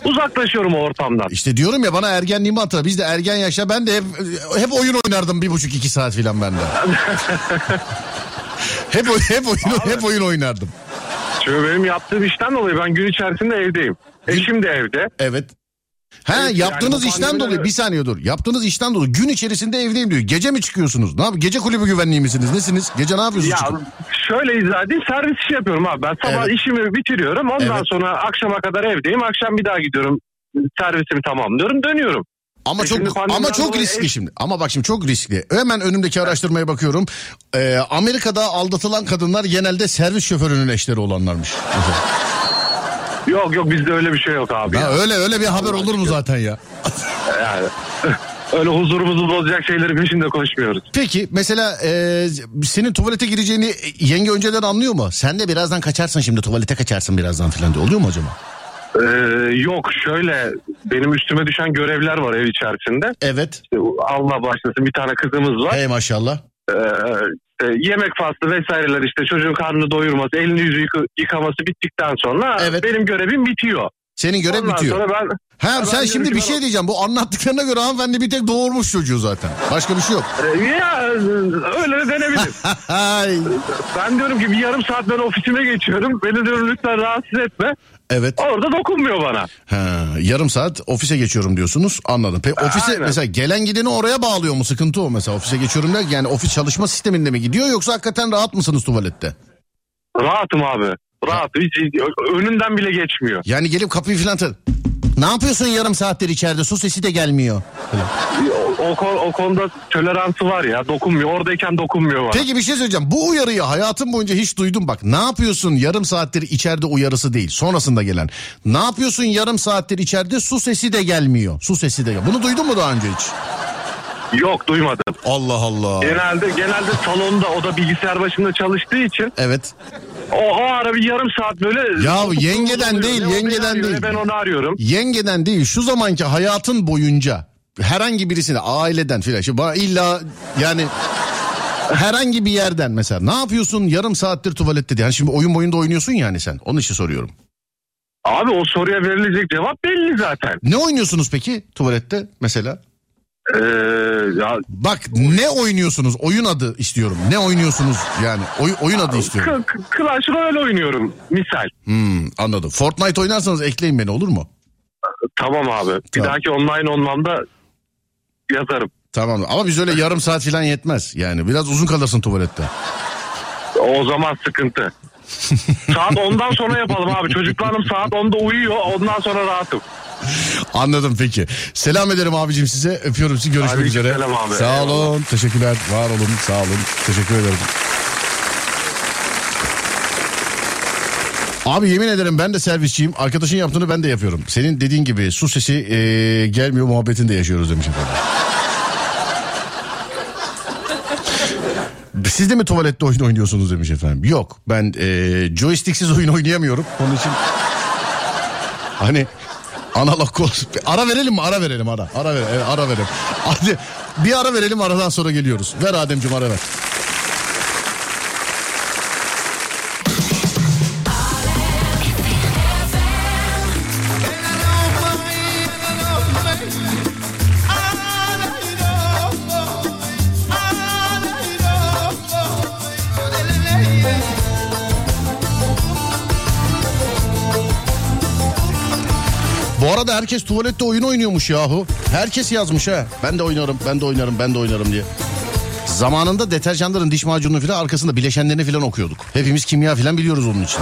uzaklaşıyorum o ortamdan. İşte diyorum ya bana ergenliğimi hatırla. Biz de ergen yaşta ben de hep, hep oyun oynardım bir buçuk iki saat falan ben de. *laughs* hep, hep oyun, hep oyun oynardım. Çünkü benim yaptığım işten dolayı ben gün içerisinde evdeyim. Eşim de evde. Evet. Ha Evet, yaptığınız yani işten dolayı bir saniye dur. Yaptığınız işten dolayı gün içerisinde evdeyim diyor. Gece mi çıkıyorsunuz? Ne yap? Gece kulübü güvenliği misiniz? Nesiniz? Gece ne yapıyorsunuz? Ya çıkıp? şöyle izah edeyim servis işi yapıyorum abi. Ben sabah Evet. işimi bitiriyorum. Ondan Evet. sonra akşama kadar evdeyim. Akşam bir daha gidiyorum. Servisimi tamamlıyorum dönüyorum. Ama E çok ama çok riskli ev- şimdi. Ama bak şimdi çok riskli. Hemen önümdeki araştırmaya bakıyorum. Ee, Amerika'da aldatılan kadınlar genelde servis şoförünün eşleri olanlarmış. *laughs* Yok yok bizde öyle bir şey yok abi. Ya öyle öyle bir haber olur mu zaten ya? Yani *laughs* öyle huzurumuzu bozacak şeyleri peşinde koşmuyoruz. Peki mesela e, senin tuvalete gireceğini yenge önceden anlıyor mu? Sen de birazdan kaçarsın şimdi tuvalete kaçarsın birazdan falan diye. Oluyor mu acaba? Ee, yok şöyle benim üstüme düşen görevler var ev içerisinde. Evet. İşte Allah başlasın bir tane kızımız var. Hey maşallah. Ee, işte yemek faslı vesaireler işte çocuğun karnını doyurması, elini yüzü yıka- yıkaması bittikten sonra Evet. benim görevim bitiyor. Senin görev Ondan bitiyor. sonra ben Ha sen şimdi bir şey diyeceğim. Bu anlattıklarına göre hanımefendi bir tek doğurmuş çocuğu zaten. Başka bir şey yok. Ee, ya öyle de denebilir. *laughs* Ben diyorum ki bir yarım saat ben ofisime geçiyorum. Beni diyorum lütfen rahatsız etme. Evet. Orada dokunmuyor bana. Ha, yarım saat ofise geçiyorum diyorsunuz. Anladım. Peki ofise Aynen. mesela gelen gideni oraya bağlıyor mu? Sıkıntı o mesela. Ofise geçiyorum der. Yani ofis çalışma sisteminde mi gidiyor yoksa hakikaten rahat mısınız tuvalette? Rahatım abi. Rahat. Hiç, önünden bile geçmiyor. Yani gelip kapıyı falan tar- Ne yapıyorsun yarım saattir içeride? Su sesi de gelmiyor. O, o, kon- o konuda toleransı var ya. Dokunmuyor. Oradayken dokunmuyor bana. Peki bir şey söyleyeceğim. Bu uyarıyı hayatım boyunca hiç duydum bak. Ne yapıyorsun yarım saattir içeride uyarısı değil. Sonrasında gelen. Ne yapıyorsun yarım saattir içeride su sesi de gelmiyor. Su sesi de Bunu duydun mu daha önce hiç? Yok duymadım. Allah Allah. Genelde genelde salonda o da bilgisayar başında çalıştığı için Evet. o, o ara bir yarım saat böyle Ya yengeden değil, Ne yengeden değil. Ben onu arıyorum. Yengeden değil şu zamanki hayatın boyunca herhangi birisine aileden filan şimdi bana illa yani herhangi bir yerden mesela ne yapıyorsun yarım saattir tuvalette diye. Yani şimdi oyun boyunda oynuyorsun yani sen onun için soruyorum. Abi o soruya verilecek cevap belli zaten. Ne oynuyorsunuz peki tuvalette mesela? Ee, ya, Bak ne oynuyorsunuz oyun adı istiyorum. Ne oynuyorsunuz yani Oy- oyun adı istiyorum. K- K- Clash Royale oynuyorum misal. Hmm, anladım. Fortnite oynarsanız ekleyin beni olur mu? Tamam abi. Bir Tamam. dahaki online olmamda yazarım. Tamam ama biz öyle yarım saat falan yetmez. Yani biraz uzun kalırsın tuvalette. O zaman sıkıntı. *laughs* saat 10'dan sonra yapalım abi. Çocuklarım saat 10'da uyuyor. Ondan sonra rahatım. *laughs* Anladım peki. Selam ederim abicim size. Öpüyorum sizi. Görüşmek Aleyküm üzere. selam abi. Sağ olun. Eyvallah. Teşekkürler. Var olun. Sağ olun. Teşekkür ederim. Abi yemin ederim ben de servisçiyim. Arkadaşın yaptığını ben de yapıyorum. Senin dediğin gibi su sesi eee, gelmiyor muhabbetini de yaşıyoruz demiş efendim. *laughs* Siz de mi tuvalette oyun oynuyorsunuz demiş efendim. Yok ben eee joysticksiz oyun oynayamıyorum. Onun için hani analog. Ara verelim mi? Ara verelim ara. Ara ver, evet, ara verelim. Hadi bir ara verelim aradan sonra geliyoruz. Ver Ademciğim ara ver. Arada herkes tuvalette oyun oynuyormuş yahu. Herkes yazmış ha. Ben de oynarım, ben de oynarım, ben de oynarım diye. Zamanında deterjanların diş macununu falan arkasında bileşenlerini falan okuyorduk. Hepimiz kimya falan biliyoruz onun için.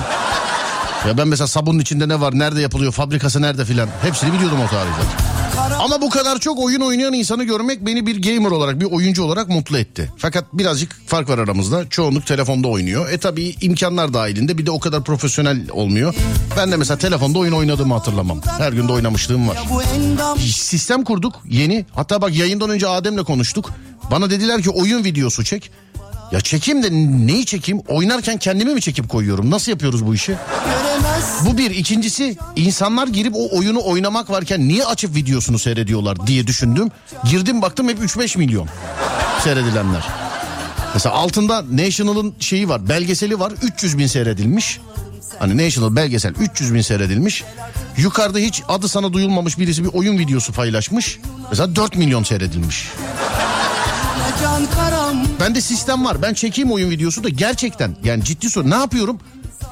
Ya ben mesela sabunun içinde ne var, nerede yapılıyor, fabrikası nerede filan. Hepsini biliyordum o tarihte. Ama bu kadar çok oyun oynayan insanı görmek beni bir gamer olarak, bir oyuncu olarak mutlu etti. Fakat birazcık fark var aramızda. Çoğunluk telefonda oynuyor. E tabii imkanlar dahilinde bir de o kadar profesyonel olmuyor. Ben de mesela telefonda oyun oynadığımı hatırlamam. Her gün de oynamışlığım var. Sistem kurduk yeni. Hatta bak yayından önce Adem'le konuştuk. Bana dediler ki oyun videosu çek. Ya çekeyim de neyi çekeyim? Oynarken kendimi mi çekip koyuyorum? Nasıl yapıyoruz bu işi? göremez Bu bir. ikincisi insanlar girip o oyunu oynamak varken niye açıp videosunu seyrediyorlar diye düşündüm. Girdim baktım hep 3-5 milyon seyredilenler. Mesela altında National'ın şeyi var belgeseli var 300 bin seyredilmiş. Hani National belgesel 300 bin seyredilmiş. Yukarıda hiç adı sana duyulmamış birisi bir oyun videosu paylaşmış. Mesela 4 milyon seyredilmiş. karam Bende sistem var. Ben çekeyim oyun videosu da gerçekten yani ciddi soru. Ne yapıyorum?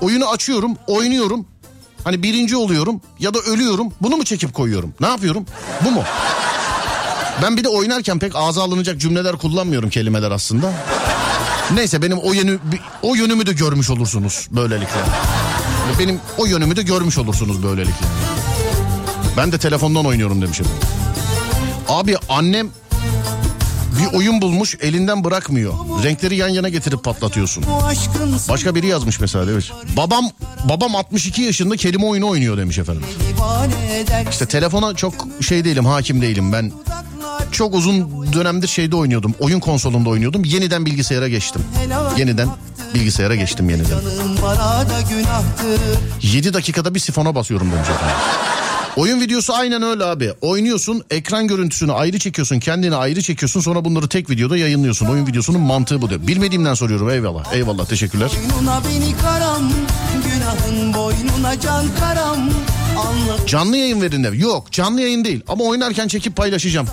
Oyunu açıyorum, oynuyorum. Hani birinci oluyorum ya da ölüyorum. Bunu mu çekip koyuyorum? Ne yapıyorum? Bu mu? Ben bir de oynarken pek ağza alınacak cümleler kullanmıyorum kelimeler aslında. Neyse benim o yönü o yönümü de görmüş olursunuz böylelikle. Benim o yönümü de görmüş olursunuz böylelikle. Ben de telefondan oynuyorum demişim. Abi annem bir oyun bulmuş elinden bırakmıyor. Renkleri yan yana getirip patlatıyorsun. Başka biri yazmış mesela demiş. Babam babam 62 yaşında kelime oyunu oynuyor demiş efendim. İşte telefona çok şey değilim hakim değilim ben. Çok uzun dönemdir şeyde oynuyordum. Oyun konsolunda oynuyordum. Yeniden bilgisayara geçtim. Yeniden bilgisayara geçtim yeniden. Canım bana da günahtır 7 dakikada bir sifona basıyorum demiş efendim. Oyun videosu aynen öyle abi. Oynuyorsun, ekran görüntüsünü ayrı çekiyorsun, kendini ayrı çekiyorsun. Sonra bunları tek videoda yayınlıyorsun. Oyun videosunun mantığı bu diyor. Bilmediğimden soruyorum eyvallah. Eyvallah teşekkürler. Boynuna beni karam Günahın boynuna can karam Canlı yayın verin de. Yok canlı yayın değil ama oynarken çekip paylaşacağım.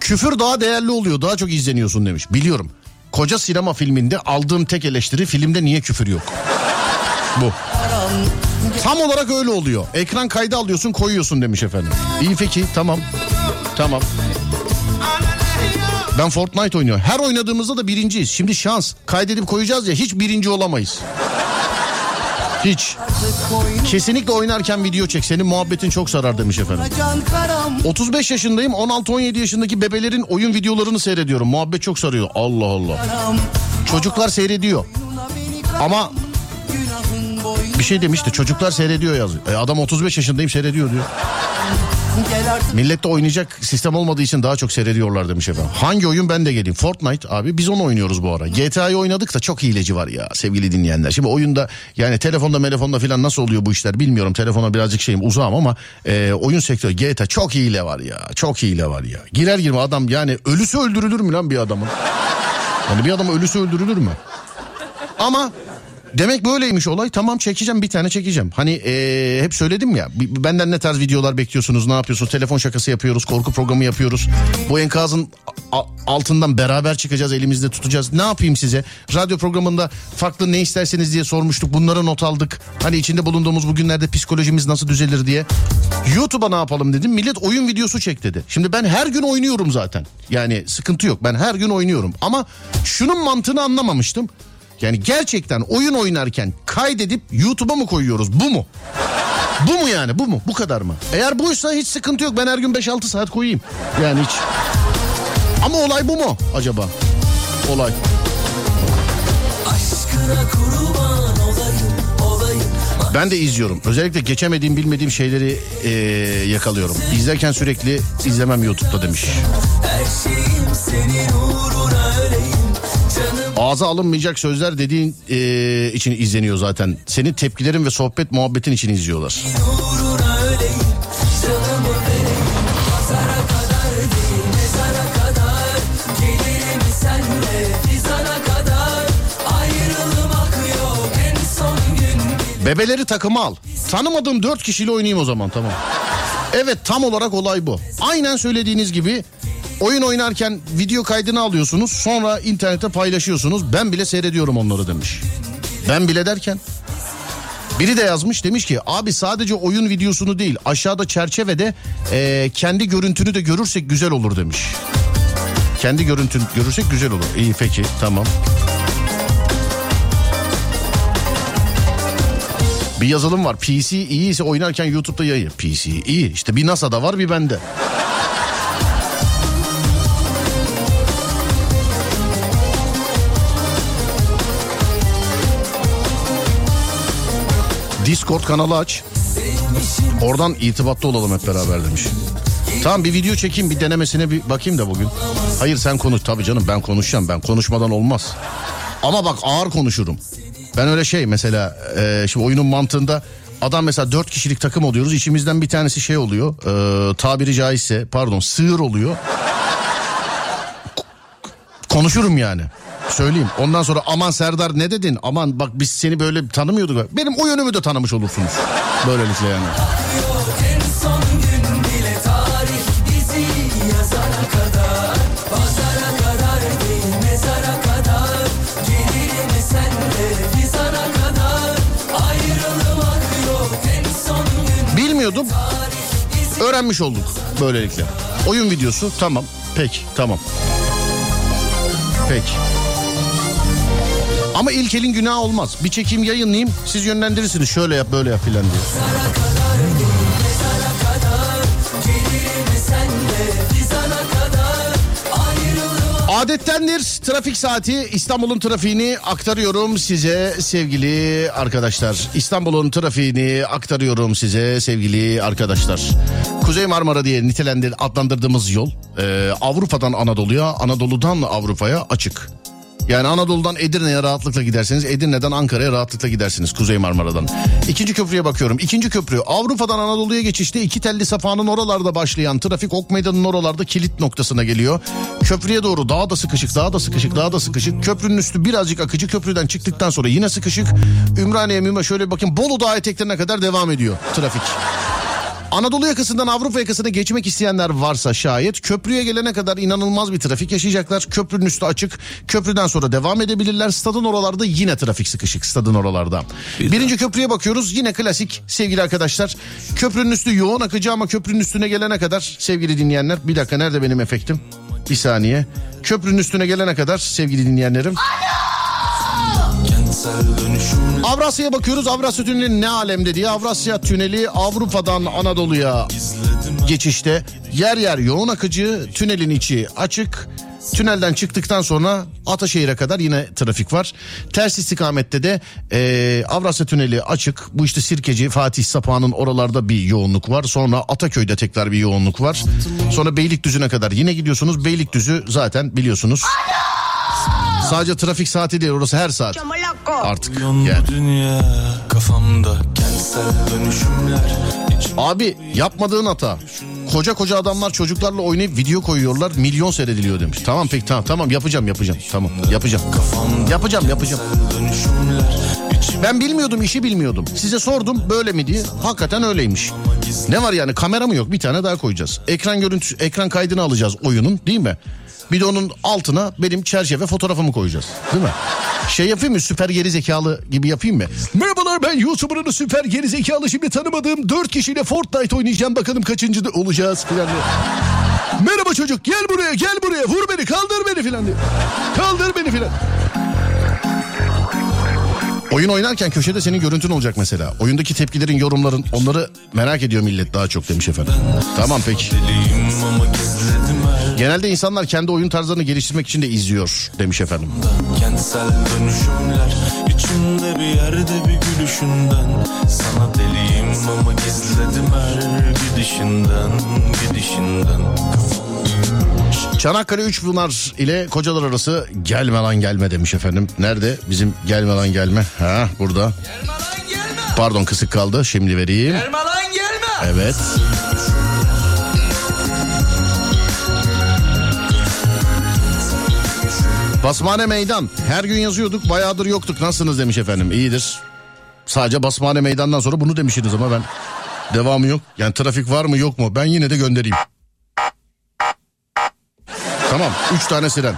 Küfür daha değerli oluyor daha çok izleniyorsun demiş. Biliyorum. Koca sinema filminde aldığım tek eleştiri filmde niye küfür yok? Bu. Tam olarak öyle oluyor. Ekran kaydı alıyorsun koyuyorsun demiş efendim. İyi peki tamam. Tamam. Ben Fortnite oynuyorum. Her oynadığımızda da birinciyiz. Şimdi şans. Kaydedip koyacağız ya hiç birinci olamayız. Hiç. Kesinlikle oynarken video çek. Senin muhabbetin çok sarar demiş efendim. Can karam 35 yaşındayım 16-17 yaşındaki bebelerin oyun videolarını seyrediyorum. Muhabbet çok sarıyor. Allah Allah. Çocuklar seyrediyor. Ama bir şey demişti çocuklar seyrediyor yazıyor. E adam 35 yaşındayım seyrediyor diyor. Artık Millette oynayacak sistem olmadığı için daha çok seyrediyorlar demiş efendim. Hangi oyun ben de geleyim. Fortnite abi biz onu oynuyoruz bu ara. GTA'yı oynadık da çok hileci var ya sevgili dinleyenler. Şimdi oyunda yani telefonda telefonda falan nasıl oluyor bu işler bilmiyorum. Telefona birazcık şeyim uzağım ama e, oyun sektörü GTA çok hile var ya. Çok hile var ya. Girer girme adam yani ölüsü öldürülür mü lan bir adamın? Yani bir adam ölüsü öldürülür mü? Ama demek böyleymiş olay. Tamam çekeceğim bir tane çekeceğim. Hani eee, hep söyledim ya. Benden ne tarz videolar bekliyorsunuz? Ne yapıyorsunuz? Telefon şakası yapıyoruz. Korku programı yapıyoruz. Bu enkazın altından beraber çıkacağız. Elimizde tutacağız. Ne yapayım size? Radyo programında farklı ne isterseniz diye sormuştuk. Bunları not aldık. Hani içinde bulunduğumuz bugünlerde psikolojimiz nasıl düzelir diye. YouTube'a ne yapalım dedim. Millet oyun videosu çek dedi. Şimdi ben her gün oynuyorum zaten. Yani sıkıntı yok. Ben her gün oynuyorum. Ama şunun mantığını anlamamıştım. Yani gerçekten oyun oynarken kaydedip YouTube'a mı koyuyoruz? Bu mu? Bu mu yani? Bu mu? Bu kadar mı? Eğer buysa hiç sıkıntı yok. Ben her gün 5-6 saat koyayım. Yani hiç. Ama olay bu mu acaba? Olay. Olayım olayım Ben de izliyorum. Özellikle geçemediğim bilmediğim şeyleri eee, yakalıyorum. İzlerken sürekli izlemem YouTube'da demiş. Her şeyim senin uğruna öleyim Ağza alınmayacak sözler dediğin eee, için izleniyor zaten. Senin tepkilerin ve sohbet muhabbetin için izliyorlar. Bebeleri takıma al. Tanımadığım dört kişiyle oynayayım o zaman tamam. Evet tam olarak olay bu. Aynen söylediğiniz gibi oyun oynarken video kaydını alıyorsunuz sonra internete paylaşıyorsunuz. Ben bile seyrediyorum onları demiş. Ben bile derken Biri de yazmış demiş ki abi sadece oyun videosunu değil aşağıda çerçevede e, kendi görüntünü de görürsek güzel olur demiş. Kendi görüntünü görürsek güzel olur. İyi peki tamam. Bir yazılım var. PC iyi ise oynarken YouTube'da yayın. PC iyi. İşte bir NASA'da var bir bende. Discord kanalı aç. Oradan irtibatta olalım hep beraber demiş. Tamam bir video çekeyim bir denemesine bir bakayım da bugün. Hayır sen konuş tabii canım ben konuşacağım ben konuşmadan olmaz. Ama bak ağır konuşurum. Ben öyle şey mesela e, şimdi oyunun mantığında adam mesela dört kişilik takım oluyoruz. İçimizden bir tanesi şey oluyor e, tabiri caizse pardon sığır oluyor. Konuşurum yani. Söyleyeyim. Ondan sonra aman Serdar ne dedin? Aman bak biz seni böyle tanımıyorduk. Benim o yönümü de tanımış olursunuz. Böylelikle yani. Bilmiyordum. Öğrenmiş olduk böylelikle. Oyun videosu tamam. Peki tamam. Peki. Ama ilk elin günahı olmaz. Bir çekeyim yayınlayayım siz yönlendirirsiniz. Şöyle yap böyle yap filan diye. Adettendir trafik saati İstanbul'un trafiğini aktarıyorum size sevgili arkadaşlar. İstanbul'un trafiğini aktarıyorum size sevgili arkadaşlar. Kuzey Marmara diye nitelendir adlandırdığımız yol e, Avrupa'dan Anadolu'ya Anadolu'dan Avrupa'ya açık. Yani Anadolu'dan Edirne'ye rahatlıkla giderseniz Edirne'den Ankara'ya rahatlıkla gidersiniz Kuzey Marmara'dan. İkinci köprüye bakıyorum. İkinci köprü Avrupa'dan Anadolu'ya geçişte iki telli safanın oralarda başlayan trafik Ok Meydanı'nın oralarda kilit noktasına geliyor. Köprüye doğru daha da sıkışık daha da sıkışık daha da sıkışık. Köprünün üstü birazcık akıcı köprüden çıktıktan sonra yine sıkışık. Ümraniye Müme şöyle bakın Bolu Dağı eteklerine kadar devam ediyor trafik. Anadolu yakasından Avrupa yakasına geçmek isteyenler varsa şayet köprüye gelene kadar inanılmaz bir trafik yaşayacaklar. Köprünün üstü açık. Köprüden sonra devam edebilirler. Stadın oralarda yine trafik sıkışık stadın oralarda. Birinci köprüye bakıyoruz. Yine klasik sevgili arkadaşlar. Köprünün üstü yoğun akıcı ama köprünün üstüne gelene kadar sevgili dinleyenler. Bir dakika nerede benim efektim? Bir saniye. Köprünün üstüne gelene kadar sevgili dinleyenlerim. Avrasya'ya bakıyoruz. Avrasya Tüneli ne alemde diye. Avrasya Tüneli Avrupa'dan Anadolu'ya geçişte yer yer yoğun akıcı. Tünelin içi açık. Tünelden çıktıktan sonra Ataşehir'e kadar yine trafik var. Ters istikamette de eee, Avrasya Tüneli açık. Bu işte Sirkeci, Fatih Sapağı'nın oralarda bir yoğunluk var. Sonra Ataköy'de tekrar bir yoğunluk var. Sonra Beylikdüzü'ne kadar yine gidiyorsunuz. Beylikdüzü zaten biliyorsunuz. Sadece trafik saati değil orası her saat. Artık yani. dünya Kafamda kentsel dönüşümler Abi yapmadığın hata. Koca koca adamlar çocuklarla oynayıp video koyuyorlar milyon seyrediliyor demiş. Tamam peki tamam tamam yapacağım yapacağım tamam yapacağım. Yapacağım yapacağım. Ben bilmiyordum işi bilmiyordum. Size sordum böyle mi diye. Hakikaten öyleymiş. Ne var yani kamera mı yok bir tane daha koyacağız. Ekran görüntü ekran kaydını alacağız oyunun değil mi? Bir de onun altına benim çerçeve fotoğrafımı koyacağız. Değil mi? Şey yapayım mı süper geri zekalı gibi yapayım mı? Merhabalar ben YouTuber'ın süper geri zekalı şimdi tanımadığım 4 kişiyle Fortnite oynayacağım bakalım kaçıncı da olacağız filan. Merhaba çocuk gel buraya gel buraya vur beni kaldır beni filan diye. Kaldır beni filan. Oyun oynarken köşede senin görüntün olacak mesela. Oyundaki tepkilerin, yorumların onları merak ediyor millet daha çok demiş efendim. Tamam peki. Genelde insanlar kendi oyun tarzlarını geliştirmek için de izliyor demiş efendim. Kentsel dönüşümler içimde bir yerde bir gülüşünden Sana deliyim ama gizledim her gidişinden Gidişinden Çanakkale 3 Pınar ile Kocalar arası gelme lan gelme demiş efendim. Nerede bizim gelme lan gelme? Ha burada. Pardon kısık kaldı şimdi vereyim. Gelme lan gelme Evet. Basmane meydan. Her gün yazıyorduk bayağıdır yoktuk. Nasılsınız demiş efendim. İyidir. Sadece basmane meydandan sonra bunu demişsiniz ama ben devamı yok. Yani trafik var mı yok mu? Ben yine de göndereyim. Tamam. Üç tane siren.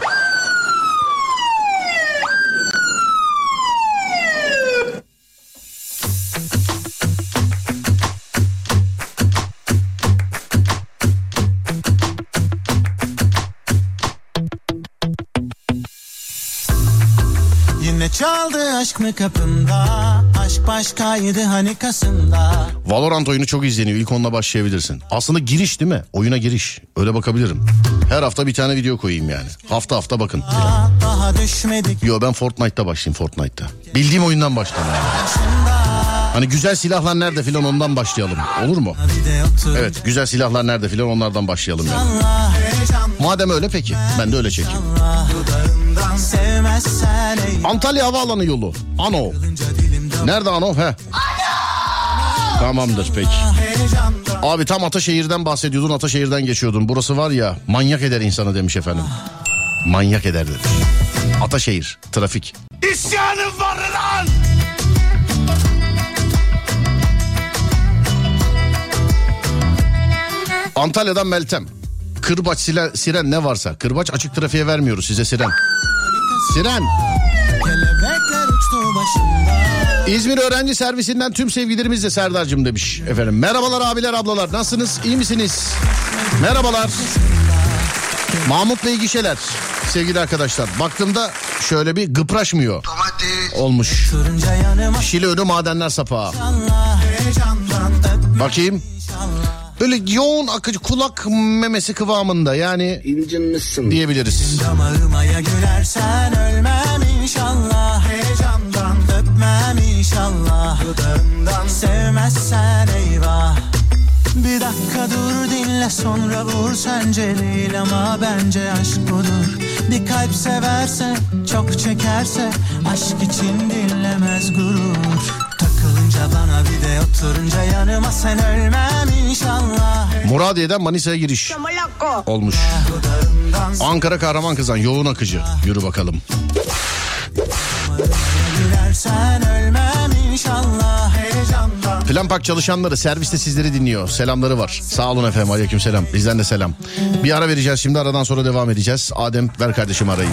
Çaldı aşk mı kapında Aşk başkaydı hani kasımda Valorant oyunu çok izleniyor. İlk onunla başlayabilirsin. Aslında giriş değil mi? Oyuna giriş. Öyle bakabilirim. Her hafta bir tane video koyayım yani. Hafta hafta bakın. Daha düşmedik Yo ben Fortnite'ta başlayayım Fortnite'ta. Bildiğim oyundan başlayalım yani. Hani güzel silahlar nerede filan ondan başlayalım. Olur mu? Evet güzel silahlar nerede filan onlardan başlayalım yani. Madem öyle peki ben de öyle çekeyim. Antalya Havaalanı yolu. Ano. Nerede Ano? He. Tamamdır peki. Abi tam Ataşehir'den bahsediyordun Ataşehir'den geçiyordun. Burası var ya manyak eder insanı demiş efendim. Manyak eder demiş. Ataşehir trafik. İsyanım var lan Antalya'dan Meltem. Kırbaç siren, siren ne varsa. Kırbaç açık trafiğe vermiyoruz size siren. Siren. İzmir öğrenci servisinden tüm sevgilerimizle Serdar'cığım demiş efendim. Merhabalar abiler ablalar nasılsınız iyi misiniz? Merhabalar. Mahmut Bey gişeler sevgili arkadaşlar. Baktığımda şöyle bir gıpraşmıyor olmuş. Şile önü madenler sapağı. Bakayım. Böyle yoğun akıcı kulak memesi kıvamında yani diyebiliriz. Damarıma ya gülersen ölmem inşallah. Heyecandan öpmem inşallah. Dudağından sevmezsen eyvah. Bir dakika dur dinle sonra vur sence değil ama bence aşk budur. Bir kalp severse çok çekerse aşk için dinlemez gurur Takılınca bana bir de oturunca yanıma sen ölmem inşallah Muradiye'den Manisa'ya giriş olmuş. Ankara Kahraman Kızan yoğun akıcı. Yürü bakalım. Plan Park çalışanları serviste sizleri dinliyor. Selamları var. Sağ olun efendim. Aleyküm selam. Bizden de selam. Bir ara vereceğiz şimdi. Aradan sonra devam edeceğiz. Adem ver kardeşim arayı.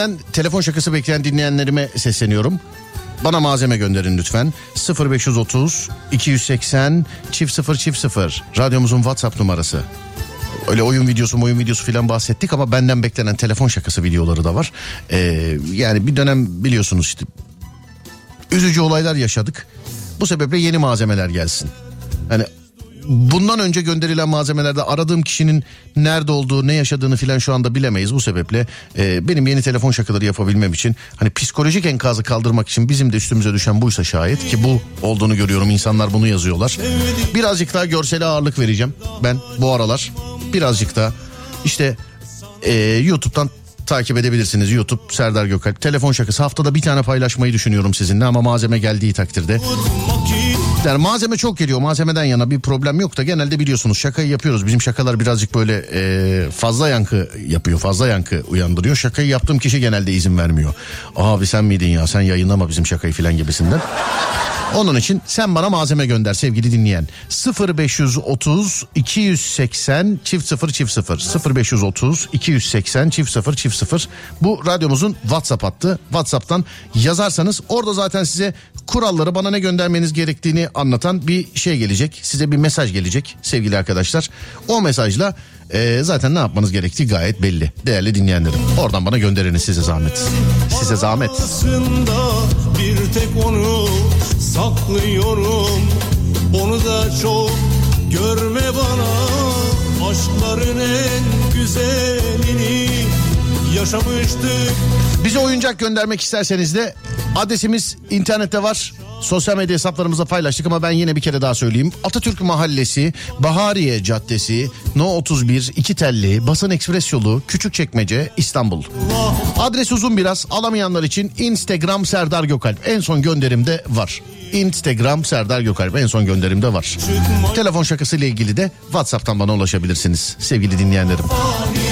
Benden telefon şakası bekleyen dinleyenlerime sesleniyorum. Bana malzeme gönderin lütfen. 0530 280 çift 0 çift 0 radyomuzun WhatsApp numarası. Öyle oyun videosu oyun videosu filan bahsettik ama benden beklenen telefon şakası videoları da var. Ee, yani bir dönem biliyorsunuz işte üzücü olaylar yaşadık. Bu sebeple yeni malzemeler gelsin. Hani bundan önce gönderilen malzemelerde aradığım kişinin nerede olduğu ne yaşadığını filan şu anda bilemeyiz. Bu sebeple e, benim yeni telefon şakaları yapabilmem için hani psikolojik enkazı kaldırmak için bizim de üstümüze düşen buysa şayet ki bu olduğunu görüyorum insanlar bunu yazıyorlar. Birazcık daha görsele ağırlık vereceğim ben bu aralar birazcık da işte e, YouTube'dan takip edebilirsiniz. YouTube Serdar Gökalp. Telefon şakası haftada bir tane paylaşmayı düşünüyorum sizinle ama malzeme geldiği takdirde. Yani malzeme çok geliyor. Malzemeden yana bir problem yok da genelde biliyorsunuz şakayı yapıyoruz. Bizim şakalar birazcık böyle e, fazla yankı yapıyor. Fazla yankı uyandırıyor. Şakayı yaptığım kişi genelde izin vermiyor. Abi sen miydin ya sen yayınlama bizim şakayı filan gibisinden. Onun için sen bana malzeme gönder sevgili dinleyen. 0530 280 çift 0 çift 0 0530 280 çift 0 çift 0 bu radyomuzun WhatsApp hattı. WhatsApp'tan yazarsanız orada zaten size kuralları bana ne göndermeniz gerektiğini anlatan bir şey gelecek. Size bir mesaj gelecek sevgili arkadaşlar. O mesajla e, zaten ne yapmanız gerektiği gayet belli. Değerli dinleyenlerim. Oradan bana gönderiniz size zahmet. Size zahmet. Bir tek onu saklıyorum Onu da çok görme bana Aşkların en güzelini yaşamıştık Bize oyuncak göndermek isterseniz de adresimiz internette var. Sosyal medya hesaplarımızda paylaştık ama ben yine bir kere daha söyleyeyim. Atatürk Mahallesi, Bahariye Caddesi, No 31, İki Telli, Basın Ekspres Yolu, Küçükçekmece, İstanbul. Adres uzun biraz. Alamayanlar için Instagram Serdar Gökalp. En son gönderimde var. Instagram Serdar Gökalp en son gönderimde var. Telefon şakası ile ilgili de WhatsApp'tan bana ulaşabilirsiniz sevgili dinleyenlerim. Verme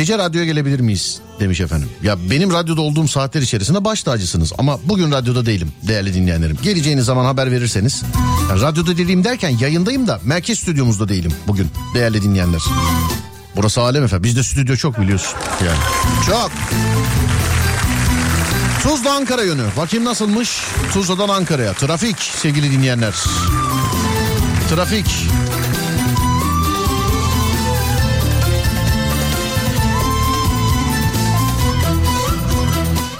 Gece radyoya gelebilir miyiz demiş efendim. Ya benim radyoda olduğum saatler içerisinde baş tacısınız ama bugün radyoda değilim değerli dinleyenlerim. Geleceğiniz zaman haber verirseniz. Ya radyoda değilim derken yayındayım da merkez stüdyomuzda değilim bugün değerli dinleyenler. Burası alem efendim. Bizde stüdyo çok biliyorsun yani. Çok. Tuzla Ankara yönü. Bakayım nasılmış? Tuzla'dan Ankara'ya. Trafik sevgili dinleyenler. Trafik.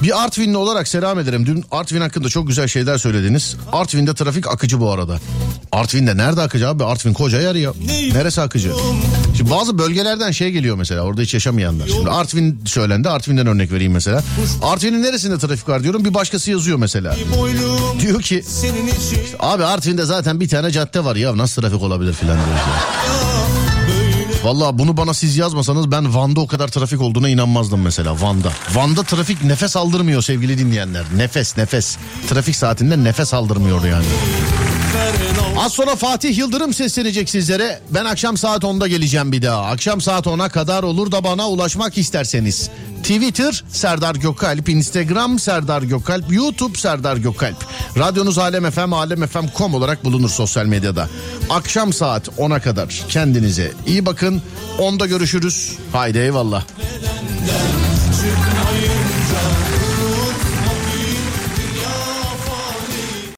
Bir Artvinli olarak selam ederim. Dün Artvin hakkında çok güzel şeyler söylediniz. Artvin'de trafik akıcı bu arada. Artvin'de nerede akıcı abi? Artvin koca yer ya. Neresi akıcı? Şimdi bazı bölgelerden şey geliyor mesela orada hiç yaşamayanlar. Şimdi Artvin söylendi. Artvin'den örnek vereyim mesela. Artvin'in neresinde trafik var diyorum. Bir başkası yazıyor mesela. Diyor ki işte abi Artvin'de zaten bir tane cadde var ya nasıl trafik olabilir filan diyor. Valla bunu bana siz yazmasanız ben Van'da o kadar trafik olduğuna inanmazdım mesela Van'da. Van'da trafik nefes aldırmıyor sevgili dinleyenler. Nefes nefes. Trafik saatinde nefes aldırmıyor yani. Az sonra Fatih Yıldırım seslenecek sizlere. Ben akşam saat 10'da geleceğim bir daha. Akşam saat 10'a kadar olur da bana ulaşmak isterseniz. Twitter Serdar Gökalp, Instagram Serdar Gökalp, YouTube Serdar Gökalp. Radyonuz Alem FM, alemfm.com olarak bulunur sosyal medyada. Akşam saat 10'a kadar kendinize iyi bakın. 10'da görüşürüz. Haydi eyvallah. Çıkmayınca